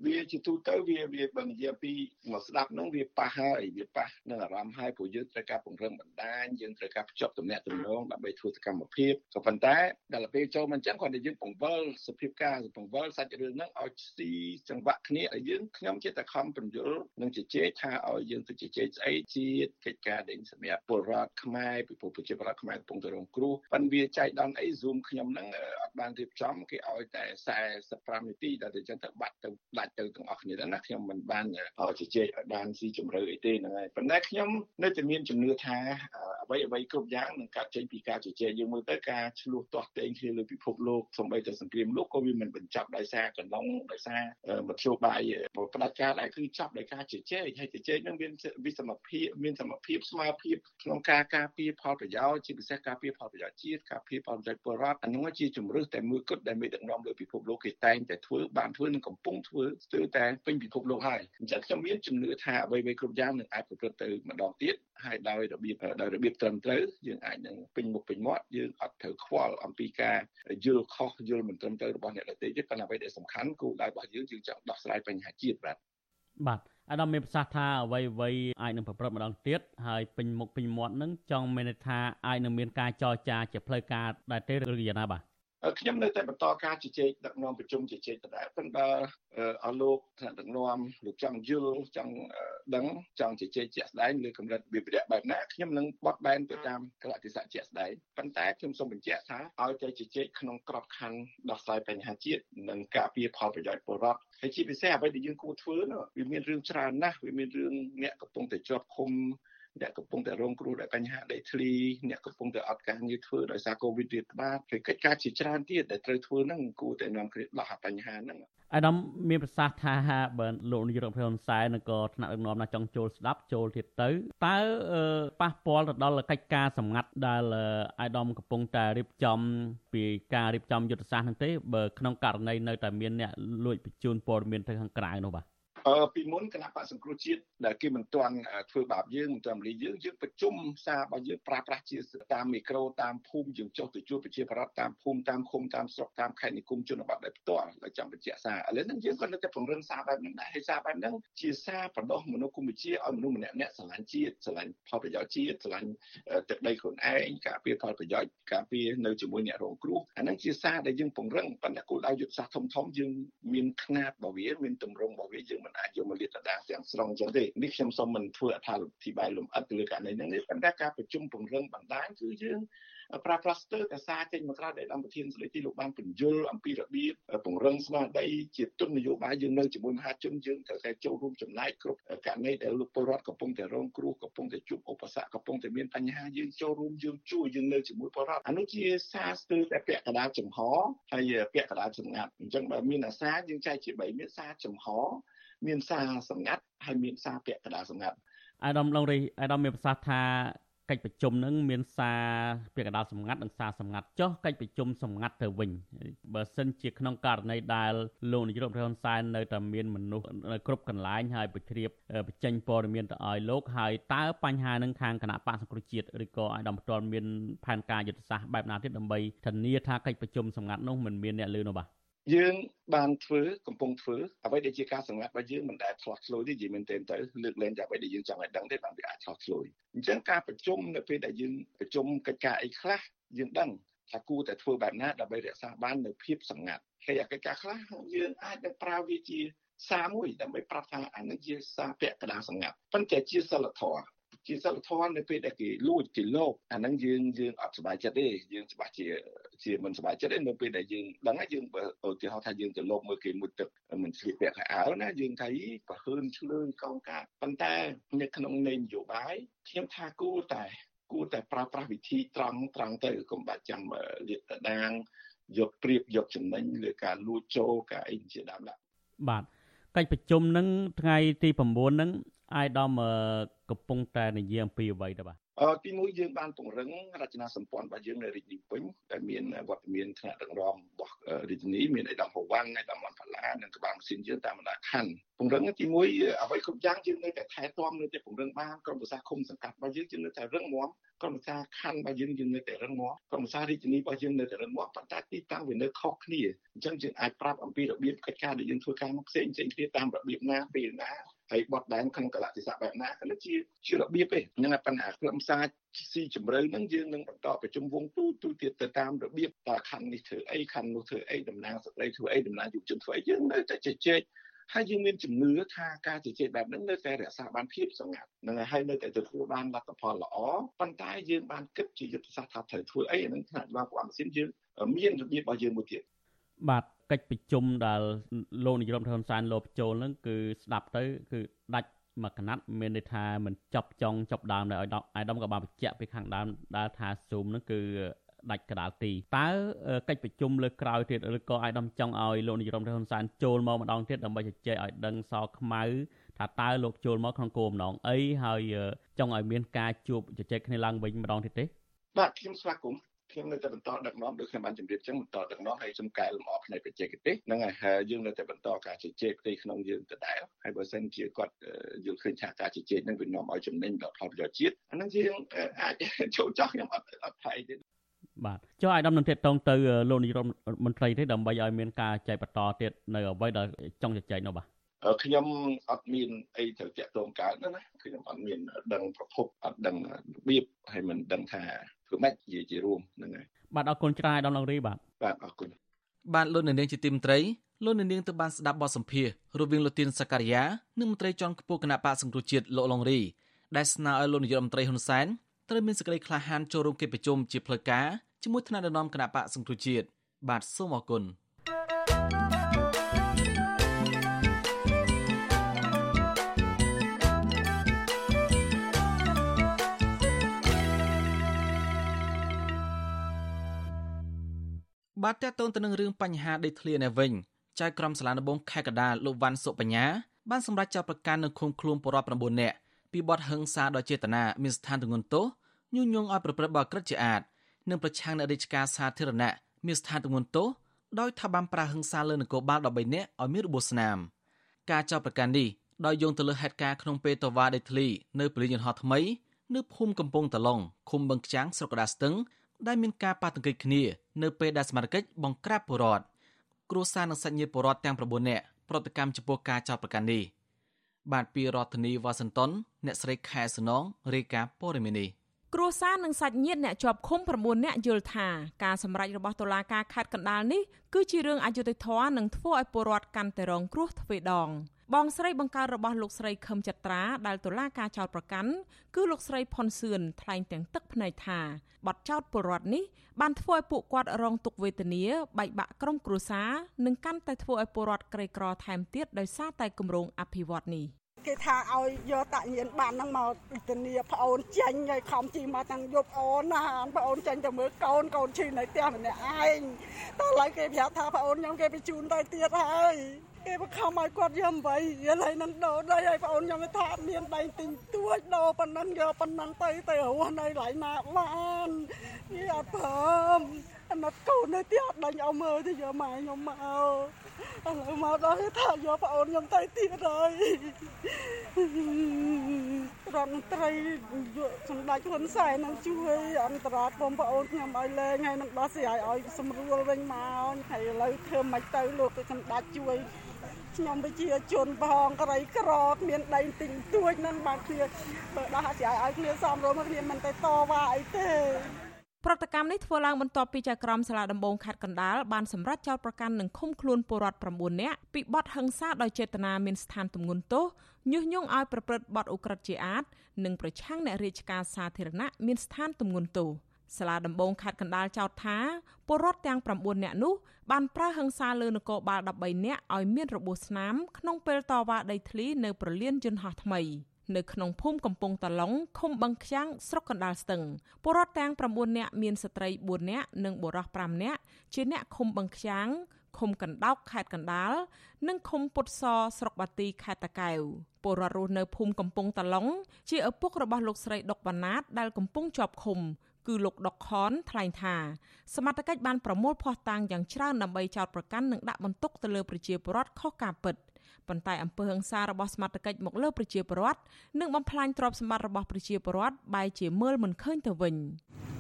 វាជាទូទៅវាវាបើនិយាយពីមកស្ដាប់ហ្នឹងវាប៉ះហើយវាប៉ះនឹងអារម្មណ៍ហើយព្រោះយើងត្រូវការពង្រឹងបណ្ដាញយើងត្រូវការភ្ជាប់ទំនាក់ទំនងដើម្បីធ្វើសកម្មភាពក៏ប៉ុន្តែដល់ពេលចូលមកអញ្ចឹងគាត់តែយើងបង្វិលសភាពការបង្វិលសាច់រឿងហ្នឹងឲ្យស៊ីចង្វាក់គ្នាឲ្យយើងខ្ញុំជាតែខំបញ្យលនិងជជែកថាឲ្យយើងទៅជជែកស្អីជាតិកិច្ចការដេញសម្រាប់ពលរដ្ឋខ្មែរពីព្រោះប្រជាពលរដ្ឋខ្មែរកំពុងតែរងគ្រោះប៉ុន្តែវាចែកដល់អី Zoom ខ្ញុំហ្នឹងអត់បានរៀបចំគេឲ្យតែ45នាទីដល់តែអញ្ចឹងទៅបាត់ទៅដៃចទៅទាំងអស់គ្នាណាខ្ញុំមិនបានជជែកឲ្យបានស៊ីជម្រៅអីទេហ្នឹងហើយប៉ុន្តែខ្ញុំនៅតែមានជំនឿថាអ្វីអ្វីគ្រប់យ៉ាងនឹងកើតចេញពីការជជែកយើងមើលទៅការឆ្លោះទាស់ទែងគ្នាលើពិភពលោកសូម្បីតែសង្គ្រាមលោកក៏វាមិនបញ្ចប់ដោយសារកណ្ដុងដោយសារមធ្យោបាយផ្ដាច់ការដែរគឺចាប់ដោយការជជែកហើយជជែកនឹងមានវិសមភាពមានសមភាពស្មើភាពក្នុងការការពារផលប្រយោជន៍ជាពិសេសការពារផលប្រយោជន៍ជាតិការពារផលប្រយោជន៍ពលរដ្ឋអានោះជាជំរឿសតែមួយគត់ដែលមេដឹកនាំលើពិភពលោកគេតែងតែធ្វើបានធ្វើនិងកំពុងធ្វើស្ទើរតែពេញពិភពលោកហើយអញ្ចឹងខ្ញុំមានជំនឿថាអ្វីៗគ្រប់យ៉ាងនឹងអាចប្រព្រឹត្តទៅម្ដងទៀតហើយដោយរបៀបដោយរបៀបត្រឹមត្រូវយើងអាចនឹងពេញមុខពេញមាត់យើងអត់ត្រូវខ្វល់អំពីការយល់ខុសយល់មិនត្រឹមត្រូវរបស់អ្នកដទៃទេប៉ុន្តែអ្វីដែលសំខាន់គោលដៅរបស់យើងយើងចង់ដោះស្រាយបញ្ហាជាតិបាទបាទអាដាមមានប្រសាសន៍ថាអ្វីអ្វីអាចនឹងប្រព្រឹត្តម្ដងទៀតហើយពេញមុខពេញមាត់នឹងចង់មានន័យថាអាចនឹងមានការចរចាជាផ្លូវការដែរទេឬយ៉ាងណាបាទ ខ្ញុំនៅតែបន្តការជជែកដឹកនាំប្រជុំជជែកដដែលប៉ុន្តែអស់លោកថ្នាក់ដឹកនាំលោកចង់យល់ចង់ដឹងចង់ជជែកជាក់ស្ដែងលើកម្រិតវិភាគបែបណាខ្ញុំនឹងបត់បែនទៅតាមកលៈទេសៈជាក់ស្ដែងប៉ុន្តែខ្ញុំសូមបញ្ជាក់ថាឲ្យតែជជែកក្នុងក្របខ័ណ្ឌដោះស្រាយបញ្ហាជាតិនិងការពារផលប្រយោជន៍ពលរដ្ឋហើយជាពិសេសអ្វីដែលយើងគួរធ្វើនោះវាមានរឿងច្រើនណាស់វាមានរឿងអ្នកកំពុងតែជាប់ឃុំ អ្នកកំពុងតែរងគ្រោះដោយបញ្ហាដីធ្លីអ្នកកំពុងតែអត់ការងារធ្វើដោយសារកូវីដរាតត្បាតហើយកិច្ចការជាច្រើនទៀតដែលត្រូវធ្វើហ្នឹងគួរតែនាំគ្នាដោះបញ្ហាហ្នឹងអាដាមមានប្រសាសន៍ថាបើលោកនាយរដ្ឋមន្ត្រីហ៊ុនសែននិងក៏ថ្នាក់ដឹកនាំណាចង់ចូលស្ដាប់ចូលទៀតទៅតើប៉ះពាល់ទៅដល់កិច្ចការសម្ងាត់ដែលអាដាមកំពុងតែរៀបចំពីការរៀបចំយុទ្ធសាស្ត្រហ្នឹងទេបើក្នុងករណីនៅតែមានអ្នកលួចបញ្ជូនព័ត៌មានទៅខាងក្រៅនោះបាទអឺ ពីមុនគណៈបកសង្គ្រោះជាតិដែលគេមិនទាន់ធ្វើបាបយើងមិនទាន់លីយើងយើងប្រជុំសាររបស់យើងប្រើប្រាស់ជាតាមមីក្រូតាមភូមិយើងចុះទៅជួបប្រជាប្រដ្ឋតាមភូមិតាមឃុំតាមស្រុកតាមខេត្តនិគមជនបទដោយផ្ទាល់ដែលចង់បញ្ជាក់សារឥឡូវហ្នឹងយើងក៏នៅតែពង្រឹងសារបែបហ្នឹងដែរហើយសារបែបហ្នឹងជាសារបដោះមនុស្សគុំវិជាឲ្យមនុស្សម្នាក់ម្នាក់ស្រឡាញ់ជាតិស្រឡាញ់ផលប្រយោជន៍ជាតិស្រឡាញ់ទឹកដីខ្លួនឯងការពារផលប្រយោជន៍ការពារនៅជាមួយអ្នករងគ្រោះអាហ្នឹងជាសារដែលយើងពង្រឹងប៉ុន្តែគោលដៅយុទ្ធសាស្ត្រធំធំយើងមានຂ្នាតរបស់វាមានទម្រង់របស់វាយើងមិនអាចយកមកលាតត្រដាងទាំងស្រុងអញ្ចឹងទេនេះខ្ញុំសូមមិនធ្វើអត្ថាធិប្បាយលម្អិតទៅលើករណីហ្នឹងទេប៉ុន្តែការប្រជុំពង្រឹងបណ្ដាញគឺយើងប្រើប្រាស់ស្ទើរតែសារចេញមកក្រៅដែលអង្គប្រធានស្ដីទីលោកបានបញ្យលអំពីរបៀបពង្រឹងស្មារតីជាទុននយោបាយយើងនៅជាមួយមហាជនយើងត្រូវតែចូលរួមចំណែកគ្រប់ករណីដែលលោកពលរដ្ឋកំពុងតែរងគ្រោះកំពុងតែជួបឧបសគ្គកំពុងតែមានបញ្ហាយើងចូលរួមយើងជួយយើងនៅជាមួយពលរដ្ឋអានោះជាសារស្ទើរតែពាក់កណ្ដាលចំហហើយពាក់កណ្ដាលសម្ងាត់អញ្ចឹងបើមានអាសាយើងចែកជា3មានសារចំហ មានសារសម្ងាត់ហើយមានសារពាក់កណ្ដាលសម្ងាត់អាដាមឡុងរីអាដាមមានប្រសាសន៍ថាកិច្ចប្រជុំនឹងមានសារពាក្យកណ្ដាលសម្ងាត់និងសារសម្ងាត់ចុះកិច្ចប្រជុំសម្ងាត់ទៅវិញបើសិនជាក្នុងករណីដែលលោកនាយករដ្ឋមន្ត្រីហ៊ុនសែននៅតែមានមនុស្សនៅគ្រប់កន្លែងហើយបញ្ជ្រាបបញ្ចេញព័ត៌មានទៅឲ្យលោកហើយតើបញ្ហានឹងខាងគណៈបកសង្គ្រោះជាតិឬក៏ឲ្យដំផ្ទាល់មានផែនការយុទ្ធសាស្ត្របែបណាទៀតដើម្បីធានាថាកិច្ចប្រជុំសម្ងាត់នោះមិនមានអ្នកលឺនោះបាទ យើងបានធ្វើកំពុងធ្វើអ្វីដែលជាការសម្ងាត់របស់យើងមិនដែលឆ្លោះឆ្លួយទេនិយាយមែនទែនទៅលើកលែងតែអ្វីដែលយើងចង់ឲ្យដឹងទេបានវាអាចឆ្លោះឆ្លួយអញ្ចឹងការប្រជុំនៅពេលដែលយើងប្រជុំកិច្ចការអីខ្លះយើងដឹងថាគួរតែធ្វើបែបណាដើម្បីរក្សាបាននូវភាពសម្ងាត់ហើយកិច្ចការខ្លះយើងអាចនឹងប្រើវាជាសារមួយដើម្បីប្រាប់ថាអានេះជាសារពាក់កណ្ដាលសម្ងាត់ប៉ុន្តែជាសិលធម៌ ជាសិលធម៌នៅពេលដែលគេលួចគេលោបអាហ្នឹងយើងយើងអត់សប្បាយចិត្តទេយើងច្បាស់ជាជាមិនសប្បាយចិត្តទេនៅពេលដែលយើងដឹងហើយយើងឧទាហរណ៍ថាយើងទៅលោបមើលគេមួយទឹកមិនស្លៀកពាក់ខោអាវណាយើងថាប្រហើនឆ្លើយកងកាប៉ុន្តែនៅក្នុងន័យនយោបាយខ្ញុំថាគួរតែគួរតែប្រើប្រាស់វិធីត្រង់ត្រង់ទៅកុំបាច់ចាំលាតត្រដាងយកព្រៀបយកចំណេញលើការលួចចូលការអីជាដើមដាក់បាទកិច្ចប្រជុំនឹងថ្ងៃទី9ហ្នឹង អាយដាមកំពុងតែនិយាយអំពីអ្វីទៅបាទអឺទីមួយយើងបានពង្រឹងរចនាសម្ព័ន្ធរបស់យើងនៅរាជធានីពេញដែលមានវត្តមានថ្នាក់ដឹកនាំរបស់រាជធានីមានឯកឧត្តមហវ៉ាន់ឯកឧត្តមផល្លានិងក្បាលម៉ាស៊ីនយើងតាមបណ្ដាខណ្ឌពង្រឹងទីមួយអ្វីគ្រប់យ៉ាងយើងនៅតែថែទាំនៅតែពង្រឹងបានក្រុមប្រឹក្សាឃុំសង្កាត់របស់យើងយើងនៅតែរឹងមាំក្រុមប្រឹក្សាខណ្ឌរបស់យើងយើងនៅតែរឹងមាំក្រុមប្រឹក្សារាជធានីរបស់យើងនៅតែរឹងមាំប៉ុន្តែទីតាំងវានៅខុសគ្នាអញ្ចឹងយើងអាចប្រាប់អំពីរបៀបកិច្ចការដែលយើងធ្វើការមកផ្សេងផ្សេងគ្នាតាមរបៀបណាពេលណា ហើយបត់ដែនក្នុងកលៈទេសៈបែបណាក៏ជាជារបៀបទេហ្នឹងហើយបញ្ហាក្រុមសាស៊ីជម្រៅហ្នឹងយើងនឹងបន្តប្រជុំវងទូទូទៀតទៅតាមរបៀបតើខណ្ឌនេះធ្វើអីខណ្ឌនោះធ្វើអីតំណាងស្ត្រីធ្វើអីតំណាងយុវជនធ្វើអីយើងនៅតែជជែកហើយយើងមានជំនឿថាការជជែកបែបហ្នឹងនៅតែរក្សាបានភាពសម្ងាត់នឹងហើយនៅតែទទួលបានលទ្ធផលល្អប៉ុន្តែយើងបានគិតជាយុទ្ធសាស្ត្រថាត្រូវធ្វើអីហ្នឹងថ្នាក់របស់អាម៉ាស៊ីនយើងមានរបៀបរបស់យើងមួយទៀតបាទ កិច្ចប្រជុំដែលលោកនាយរដ្ឋមន្ត្រីហ៊ុនសែនលោកចូលហ្នឹងគឺស្ដាប់ទៅគឺដាច់មកកណាត់មានន័យថាមិនចប់ចុងចប់ដើមដែរឲ្យអាយដាមក៏បានបញ្ជាក់ពីខាងដើមដែលថា Zoom ហ្នឹងគឺដាច់កដាលទីតើកិច្ចប្រជុំលើក្រោយទៀតឬក៏អាយដាមចង់ឲ្យលោកនាយរដ្ឋមន្ត្រីហ៊ុនសែនចូលមកម្ដងទៀតដើម្បីជជែកឲ្យដឹងសខ្មៅថាតើលោកចូលមកក្នុងគោលបំណងអីហើយចង់ឲ្យមានការជួបជជែកគ្នាឡើងវិញម្ដងទៀតទេបាទខ្ញុំស្វាគមន៍ ខ្ញុំនៅតែបន្តដឹកនាំដូចខ្ញុំបានជម្រាបចឹងបន្តដឹកនាំហើយសំកែលម្អផ្នែកបច្ចេកទេសហ្នឹងហើយយើងនៅតែបន្តការជជែកផ្ទៃក្នុងយើងដដែលហើយបើសិនជាគាត់យល់ឃើញថាការជជែកហ្នឹងវានាំឲ្យចំណេញដល់ផលប្រយោជន៍ជាតិអាហ្នឹងយើងអាចចូលចោះខ្ញុំអត់អត់ថៃទេបាទចុះអាយដាមនឹងទៀតតងទៅលោកនាយរដ្ឋមន្ត្រីទេដើម្បីឲ្យមានការចែកបន្តទៀតនៅអ្វីដែលចង់ជជែកនោះបាទខ្ញុំអត់មានអីទៅតាក់ទងកើតណាខ្ញុំអត់មានដឹងប្រភពអត់ដឹងរបៀបហើយមិនដឹងថា ធ្វើម៉េចនិយាយជារួមហ្នឹងហើយបាទអរគុណច្រើនដល់លោករីបាទបាទអរគុណបាទលោកនាងជាទីមត្រីលោកនាងទៅបានស្ដាប់បទសម្ភាសរវាងលោកទៀនសកលយានិងមន្ត្រីជាន់ខ្ពស់គណៈបកសង្គ្រោះជាតិលោកឡុងរីដែលស្នើឲ្យលោកនាយករដ្ឋមន្ត្រីហ៊ុនសែនត្រូវមានសេចក្តីក្លាហានចូលរួមកិច្ចប្រជុំជាផ្លូវការជាមួយថ្នាក់ដឹកនាំគណៈបកសង្គ្រោះជាតិបាទសូមអរគុណ បាទតើតើទៅនឹងរឿងបញ្ហាដីធ្លីនេះវិញចៅក្រមសាលាដំបងខេត្តកដាលលោកវ៉ាន់សុបញ្ញាបានសម្រេចចាប់ប្រកាន់នៅឃុំខ្លួនបរិបទ9នាក់ពីបទហិង្សាដោយចេតនាមានស្ថានទម្ងន់ទោសញុះញង់ឲ្យប្រព្រឹត្តបទក្រិតជាអាតនិងប្រឆាំងនឹងរាជការសាធារណៈមានស្ថានទម្ងន់ទោសដោយថាបានប្រាហិង្សាលើនគរបាល13នាក់ឲ្យមានរបួសស្នាមការចាប់ប្រកាន់នេះដោយយោងទៅលើហេតុការណ៍ក្នុងពេលតវ៉ាដីធ្លីនៅពលិយន្តហោះថ្មីនៅភូមិកំពង់តឡុងឃុំបឹងខ្ចាងស្រុកកដាស្ទឹង ដែលមានការប៉ះទង្គិចគ្នានៅពេលដែលសមាជិកបង្ក្រាបពលរដ្ឋគ្រួសារនិងសាច់ញាតិពលរដ្ឋទាំង9នាក់ប្រតិកម្មចំពោះការចោទប្រកាន់នេះបាទពីរដ្ឋធានីវ៉ាស៊ីនតោនអ្នកស្រីខែសនងរាយការណ៍ព័ត៌មាននេះគ្រួសារនិងសាច់ញាតិអ្នកជាប់ឃុំ9នាក់យល់ថាការសម្រេចរបស់តុលាការខេត្តកណ្ដាលនេះគឺជារឿងអយុត្តិធម៌និងធ្វើឲ្យពលរដ្ឋកាន់តែរងគ្រោះទ្វេដង។ បងស្រីបង្កើតរបស់លោកស្រីខឹមចត្រាដែលតុលាការចោទប្រកាន់គឺលោកស្រីផុនសឿនថ្លែងទាំងទឹកភ្នែកថាបទចោទពលរដ្ឋនេះបានធ្វើឲ្យពួកគាត់រងទុក្ខវេទនាបែកបាក់ក្រុមគ្រួសារនិងកាន់តែធ្វើឲ្យពលរដ្ឋក្រីក្រថែមទៀតដោយសារតែគម្រោងអភិវឌ្ឍនេះ គេថាឲ្យយកតាញៀនបានហ្នឹងមកធានាប្អូនចេញហើយខំជីមកទាំងយប់អូនណាប្អូនចេញទៅមើលកូនកូនឈឺនៅផ្ទះម្នាក់ឯងតើឥឡូវគេប្រាប់ថាប្អូនខ្ញុំគេបញ្ជូនទៅទៀតហើយគេបខំឲ្យគាត់យក8រៀលហើយនឹងដោដីហើយបងអូនខ្ញុំថាមានដៃទិញទួចដោប៉ុណ្ណឹងយកប៉ុណ្ណឹងទៅទៅរស់នៅឡៃណាបានវាអត់ព្រម អាណត់កូននៅទីអត់ដេញឲ្យមើលទៅយកម៉ែខ្ញុំមកឥឡូវមកដល់ថាយកបងអូនខ្ញុំទៅទៀតហើយរដ្ឋមន្ត្រីសម្ដេចហ៊ុនសែននឹងជួយអន្តរាគមបងប្អូនខ្ញុំឲ្យលែងហើយនឹងដោះស្រាយឲ្យសម្រួលវិញមកហើយឥឡូវធ្វើមិនទៅលោកសម្ដេចជួយខ្ញុំប្រជាជនផងក្រីក្រមានដីទិញទួចនឹងបើគ្នាបើដោះស្រាយឲ្យគ្នាសំរុំគ្នាមិនទៅតវ៉ាអីទេ ប្រតិកម្មនេះធ្វើឡើងបន្ទាប់ពីចៅក្រមសាលាដំបងខេត្តកណ្ដាលបានសម្រេចចោទប្រកាន់និងឃុំខ្លួនពលរដ្ឋ9នាក់ពីបទហិង្សាដោយចេតនាមានស្ថានទម្ងន់ទោសញុះញង់ឲ្យប្រព្រឹត្តបទឧក្រិដ្ឋជាអាត និងប្រឆាំងអ្នករាជការសាធារណៈមានស្ថានទម្ងន់ទោសសាលាដំបងខេត្តកណ្ដាលចោទថាពលរដ្ឋទាំង9នាក់នោះបានប្រើហិង្សាលើនគរបាល13នាក់ឲ្យមានរបួសស្នាមក្នុងពេលតវ៉ាដីធ្លីនៅប្រលានយន្តហោះថ្មី នៅក្នុងភូមិកំពង់តឡុងឃុំបឹងខ្ចាំងស្រុកកណ្ដាលស្ទឹងពលរដ្ឋទាំង9នាក់មានស្ត្រី4នាក់និងបុរស5នាក់ជាអ្នកឃុំបឹងខ្ចាំងឃុំកណ្ដោកខេត្តកណ្ដាលនិងឃុំពុតសស្រុកបាទីខេត្តតាកែវពលរដ្ឋរស់នៅភូមិកំពង់តឡុងជាឪពុករបស់លោកស្រីដុកវណ្ណាតដែលកំពុងជាប់ឃុំគឺលោកដុកខនថ្លែងថាសមត្ថកិច្ចបានប្រមូលភស្តុតាងយ៉ាងច្រើនដើម្បីចោទប្រកាន់និងដាក់បន្ទុកទៅលើប្រជាពលរដ្ឋខុសការពិត ប៉ុន្តែអំពើហិង្សារបស់សមត្ថកិច្ចមកលើប្រជាពលរដ្ឋនិងបំផ្លាញទ្រព្យសម្បត្តិរបស់ប្រជាពលរដ្ឋបែរជាមើលមិនឃើញទៅវិញ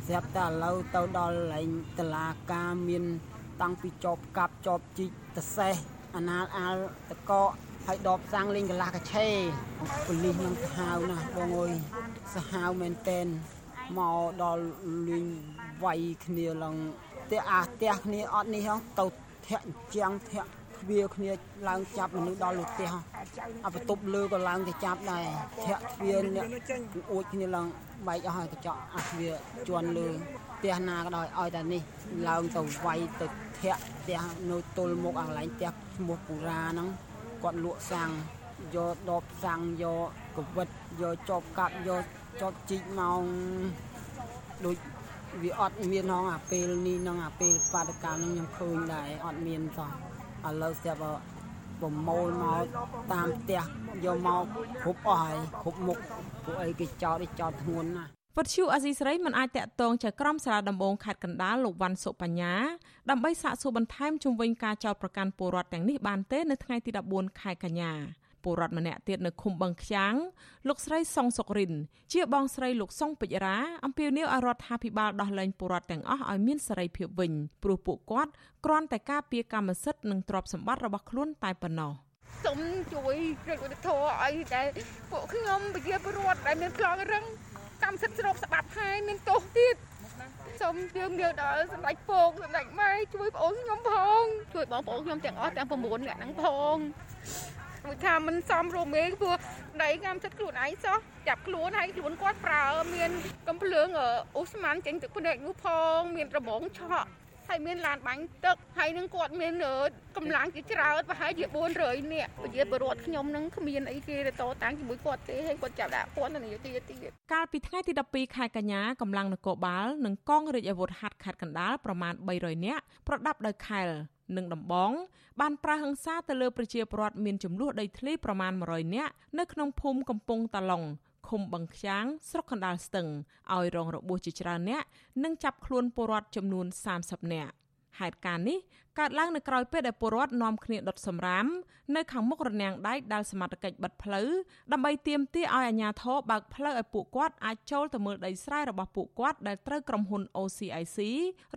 ស្រាប់តែឥឡូវទៅដល់លែងតឡាការមានតាំងពីចប់កាប់ចប់ជីកតសេះអាណាលអាលតកកហើយដបសាំងលេងកន្លះកឆេប៉ូលីសនឹងសាហាវណាស់បងអើយសាហាវមែនតែនមកដល់លេងវាយគ្នាឡើងផ្ទះអាផ្ទះគ្នាអត់នេះទៅធាក់ជាងធាក់ ទ្វារគ្នាឡើងចាប់មនុស្សដល់លើផ្ទះអាបន្ទប់លើក៏ឡើងទៅចាប់ដែរធាក់ទ្វារអ្នកអួចគ្នាឡើងបែកអស់ហើយកញ្ចក់អាទ្វារជន់លើទះណាក៏ដោយឲ្យតែនេះឡើងទៅវាយទៅធាក់ផ្ទះនៅទល់មុខអាកន្លែងផ្ទះឈ្មោះពូរាហ្នឹងគាត់លក់សាំងយកដបសាំងយកកវិតយកចប់កាប់យកចប់ជីកមកដូចវាអត់មានហងអាពេលនេះនឹងអាពេលបាតកម្មនឹងខ្ញុំឃើញដែរអត់មានសោះ ឥឡូវស្រាប់ប្រមូលមកតាមផ្ទះយកមកគ្រប់អស់ហើយគ្រប់មុខពួកអីគេចោតចោតធ្ងន់ណាវត្តឈូអាស៊ីសេរីមិនអាចតាក់ទងចៅក្រមសាលាដំបងខេត្តកណ្ដាលលោកវ៉ាន់សុបញ្ញាដើម្បីសាកសួរបន្ថែមជុំវិញការចោទប្រកាន់ពលរដ្ឋទាំងនេះបានទេនៅថ្ងៃទី14ខែកញ្ញា ពលរដ្ឋម្នាក់ទៀតនៅឃុំបឹងខ្យាងលោកស្រីសុងសុករិន ជាបងស្រីលោកសុងពេជ្រាអំពាវនាវឲ្យរដ្ឋាភិបាលដោះលែងពលរដ្ឋទាំងអស់ឲ្យមានសេរីភាពវិញព្រោះពួកគាត់គ្រាន់តែការពារកម្មសិទ្ធិនិងទ្រព្យសម្បត្តិរបស់ខ្លួនតែប៉ុណ្ណោះសូមជួយរដ្ឋវិធឲ្យតែពួកខ្ញុំប្រជាពលរដ្ឋដែលមានខ្លងរឹងកម្មសិទ្ធិស្របច្បាប់ហើយមានទោសទៀតសូមយើងយើងដល់សម្ដេចពងសម្ដេចម៉ែជួយបងអូនខ្ញុំផងជួយបងប្អូនខ្ញុំទាំងអស់ទាំង9នាក់ហ្នឹងផង មួយថាមិនសមរមេព្រោះដៃកម្មចិត្តខ្លួនឯងសោះចាប់ខ្លួនហើយខ្លួនគាត់ប្រើ មានកំភ្លើងអូស្មန်ចេញទឹកភ្នែកនោះផង មានរបងឆក់ហើយមានឡានបាញ់ទឹកហើយនឹងគាត់មានកម្លាំងជាច្រើនប្រហែលជា400នាក់ប្រជាពលរដ្ឋខ្ញុំនឹងគ្មានអីគេទៅតតាំងជាមួយគាត់ទេហើយគាត់ចាប់ដាក់ពន្ធនាយកទៀតកាលពីថ្ងៃទី12ខែកញ្ញាកម្លាំងនគរបាលនិងកងរាជអាវុធហត្ថខេត្តកណ្ដាលប្រមាណ300នាក់ប្រដាប់ដោយខែល និងដំបងបានប្រើហិង្សាទៅលើប្រជាពលរដ្ឋមានចំនួនដីធ្លីប្រមាណ100នាក់នៅក្នុងភូមិកំពង់តាឡុងឃុំបឹងខ្យាងស្រុកកណ្ដាលស្ទឹងឲ្យរងរបួសជាច្រើនអ្នកនិងចាប់ខ្លួនពលរដ្ឋចំនួន30នាក់ ហេតុការណ៍នេះកើតឡើងនៅក្រៅពេលដែលពលរដ្ឋនាំគ្នាដុតសម្រាមនៅខាងមុខរនាំងដែកដែលសមត្ថកិច្ចបិទផ្លូវដើម្បីទាមទារឲ្យអាជ្ញាធរបើកផ្លូវឲ្យពួកគាត់អាចចូលទៅមើលដីស្រែរបស់ពួកគាត់ដែលត្រូវក្រុមហ៊ុន OCIC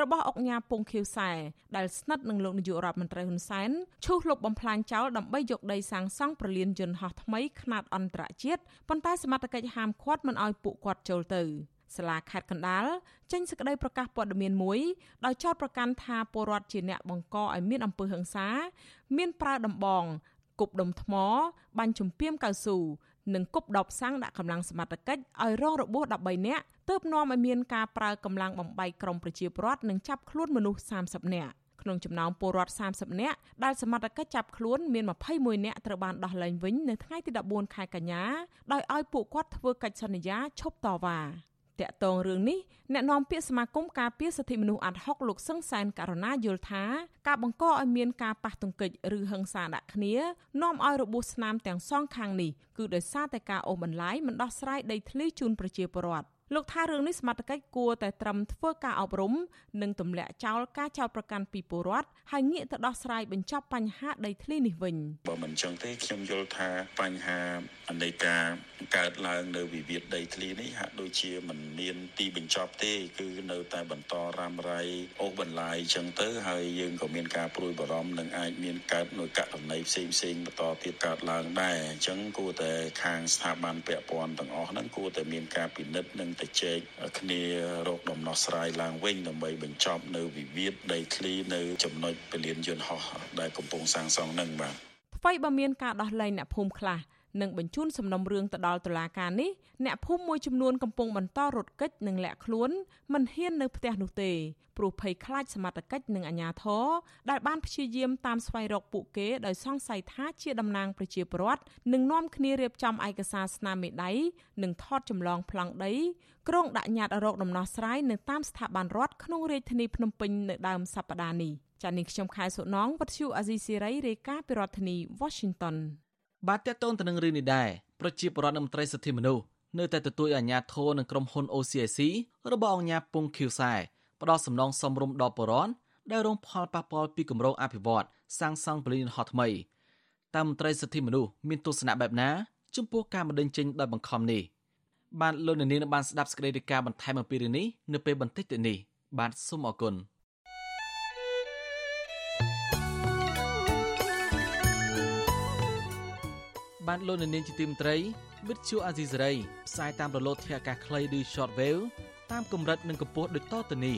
របស់អង្គការពងខៀវសែដែលស្និទ្ធនឹងលោកនាយករដ្ឋមន្ត្រីហ៊ុនសែនឈូសលុបបំផ្លាញចោលដើម្បីយកដីសាងសង់ប្រលានយន្តហោះថ្មីខ្នាតអន្តរជាតិប៉ុន្តែសមត្ថកិច្ចហាមឃាត់មិនឲ្យពួកគាត់ចូលទៅ។ សាលាខេត្តកណ្ដាលចេញសេចក្តីប្រកាសព័ត៌មានមួយដោយចោទប្រកាន់ថាពលរដ្ឋជាអ្នកបង្កឲ្យមានអំពើហិង្សា មានប្រើដំបងគប់ដុំថ្ម បាញ់ជំពាមកៅស៊ូនិងគប់ដបសាំងដាក់កម្លាំងសមត្ថកិច្ចឲ្យរងរបួស13នាក់ទើបនាំឲ្យមានការប្រើកម្លាំងបំបីក្រុមប្រជាពលរដ្ឋនិងចាប់ខ្លួនមនុស្ស30នាក់ក្នុងចំណោមពលរដ្ឋ30នាក់ដែលសមត្ថកិច្ចចាប់ខ្លួនមាន21នាក់ត្រូវបានដោះលែងវិញនៅថ្ងៃទី14ខែកញ្ញាដោយឲ្យពួកគាត់ធ្វើកិច្ចសន្យាឈប់តវ៉ា តកតងរឿងនេះអ្នកនាំពាក្យសមាគមការពារសិទ្ធិមនុស្សអាត់ហុកលោកសឹងសានករណាយល់ថាការបង្កឲ្យមានការប៉ះទង្គិចឬហិង្សាដាក់គ្នានាំឲ្យរបួសស្នាមទាំងសងខាងនេះគឺដោយសារតែការអូសបន្លាយមិនដោះស្រាយដីធ្លីជូនប្រជាពលរដ្ឋ លោកថារឿងនេះសមត្ថកិច្ចគួរតែត្រឹមធ្វើការអប់រំនិងទម្លាក់ចោលការចោទប្រកាន់ពីពលរដ្ឋហើយងាកទៅដោះស្រាយបញ្ចប់បញ្ហាដីធ្លីនេះវិញបើមិនចឹងទេខ្ញុំយល់ថាបញ្ហានៃការកើតឡើងនៅវិវាទដីធ្លីនេះហាក់ដូចជាមិនមានទីបញ្ចប់ទេ គឺនៅតែបន្តរ៉ាំរ៉ៃអូសបន្លាយចឹងទៅហើយយើងក៏មានការព្រួយបារម្ភនឹងអាចមានកើតនូវករណីផ្សេងផ្សេងបន្តទៀតកើតឡើងដែរអញ្ចឹងគួរតែខាងស្ថាប័នពាក់ព័ន្ធទាំងអស់ហ្នឹងគួរតែមានការពិនិត្យនិងទៅជែកគ្នារកដំណោះស្រាយឡើងវិញដើម្បីបញ្ចប់នៅវិវាទដីធ្លីនៅចំណុចពលានយន្តហោះដែលកំពុងសាងសង់នឹងបាទថ្មីបើមានការដោះលែងអ្នកភូមិខ្លះ និងបញ្ជូនសំណុំរឿងទៅដល់តុលាការនេះអ្នកភូមិមួយចំនួនកំពុងបន្តរត់គេចនិងលាក់ខ្លួនមិនហ៊ាននៅផ្ទះនោះទេព្រោះភ័យខ្លាចសមត្ថកិច្ចនិងអាជ្ញាធរដែលបានព្យាយាមតាមស្វែងរកពួកគេដោយសង្ស័យថាជាតំណាងប្រជាពលរដ្ឋនិងនាំគ្នារៀបចំឯកសារស្នាមមេដៃនិងថតចម្លងប្លង់ដីក្រុងដាក់ញត្តិរោគដំណោះស្រាយនៅតាមស្ថាប័នរដ្ឋក្នុងរាជធានីភ្នំពេញនៅដើមសប្តាហ៍នេះចា៎នេះខ្ញុំខែសុណងវັດឈូអាស៊ីសេរីរាយការណ៍ពីរដ្ឋធានី Washington បាទតកតូនទៅនឹងរឿងនេះដែរប្រជាពលរដ្ឋនិងមន្ត្រីសិទ្ធិមនុស្សនៅតែទទូចអាជ្ញាធរនិងក្រុមហ៊ុន OCIC របស់អង្គការពងឃីវសែផ្ដោតសំណងសំរុំដល់ពលរដ្ឋដែលរងផលប៉ះពាល់ពីគម្រោងអភិវឌ្ឍសាងសង់ពលានហោះថ្មីតាមមន្ត្រីសិទ្ធិមនុស្សមានទស្សនៈបែបណាចំពោះការបណ្តេញចេញដោយបង្ខំនេះបានលោកនាងបានស្ដាប់សេចក្តីរាយការណ៍បន្ថែមអំពីរឿងនេះនៅពេលបន្តិចទៅនេះបាទសូមអរគុណ បានលោកនាងជាទីមត្រីវិទ្យុអាស៊ីសេរីផ្សាយតាមរលកធាតុអាកាសខ្លីឬ shortwave តាមកម្រិតនិងកម្ពស់ដូចតទៅនេះ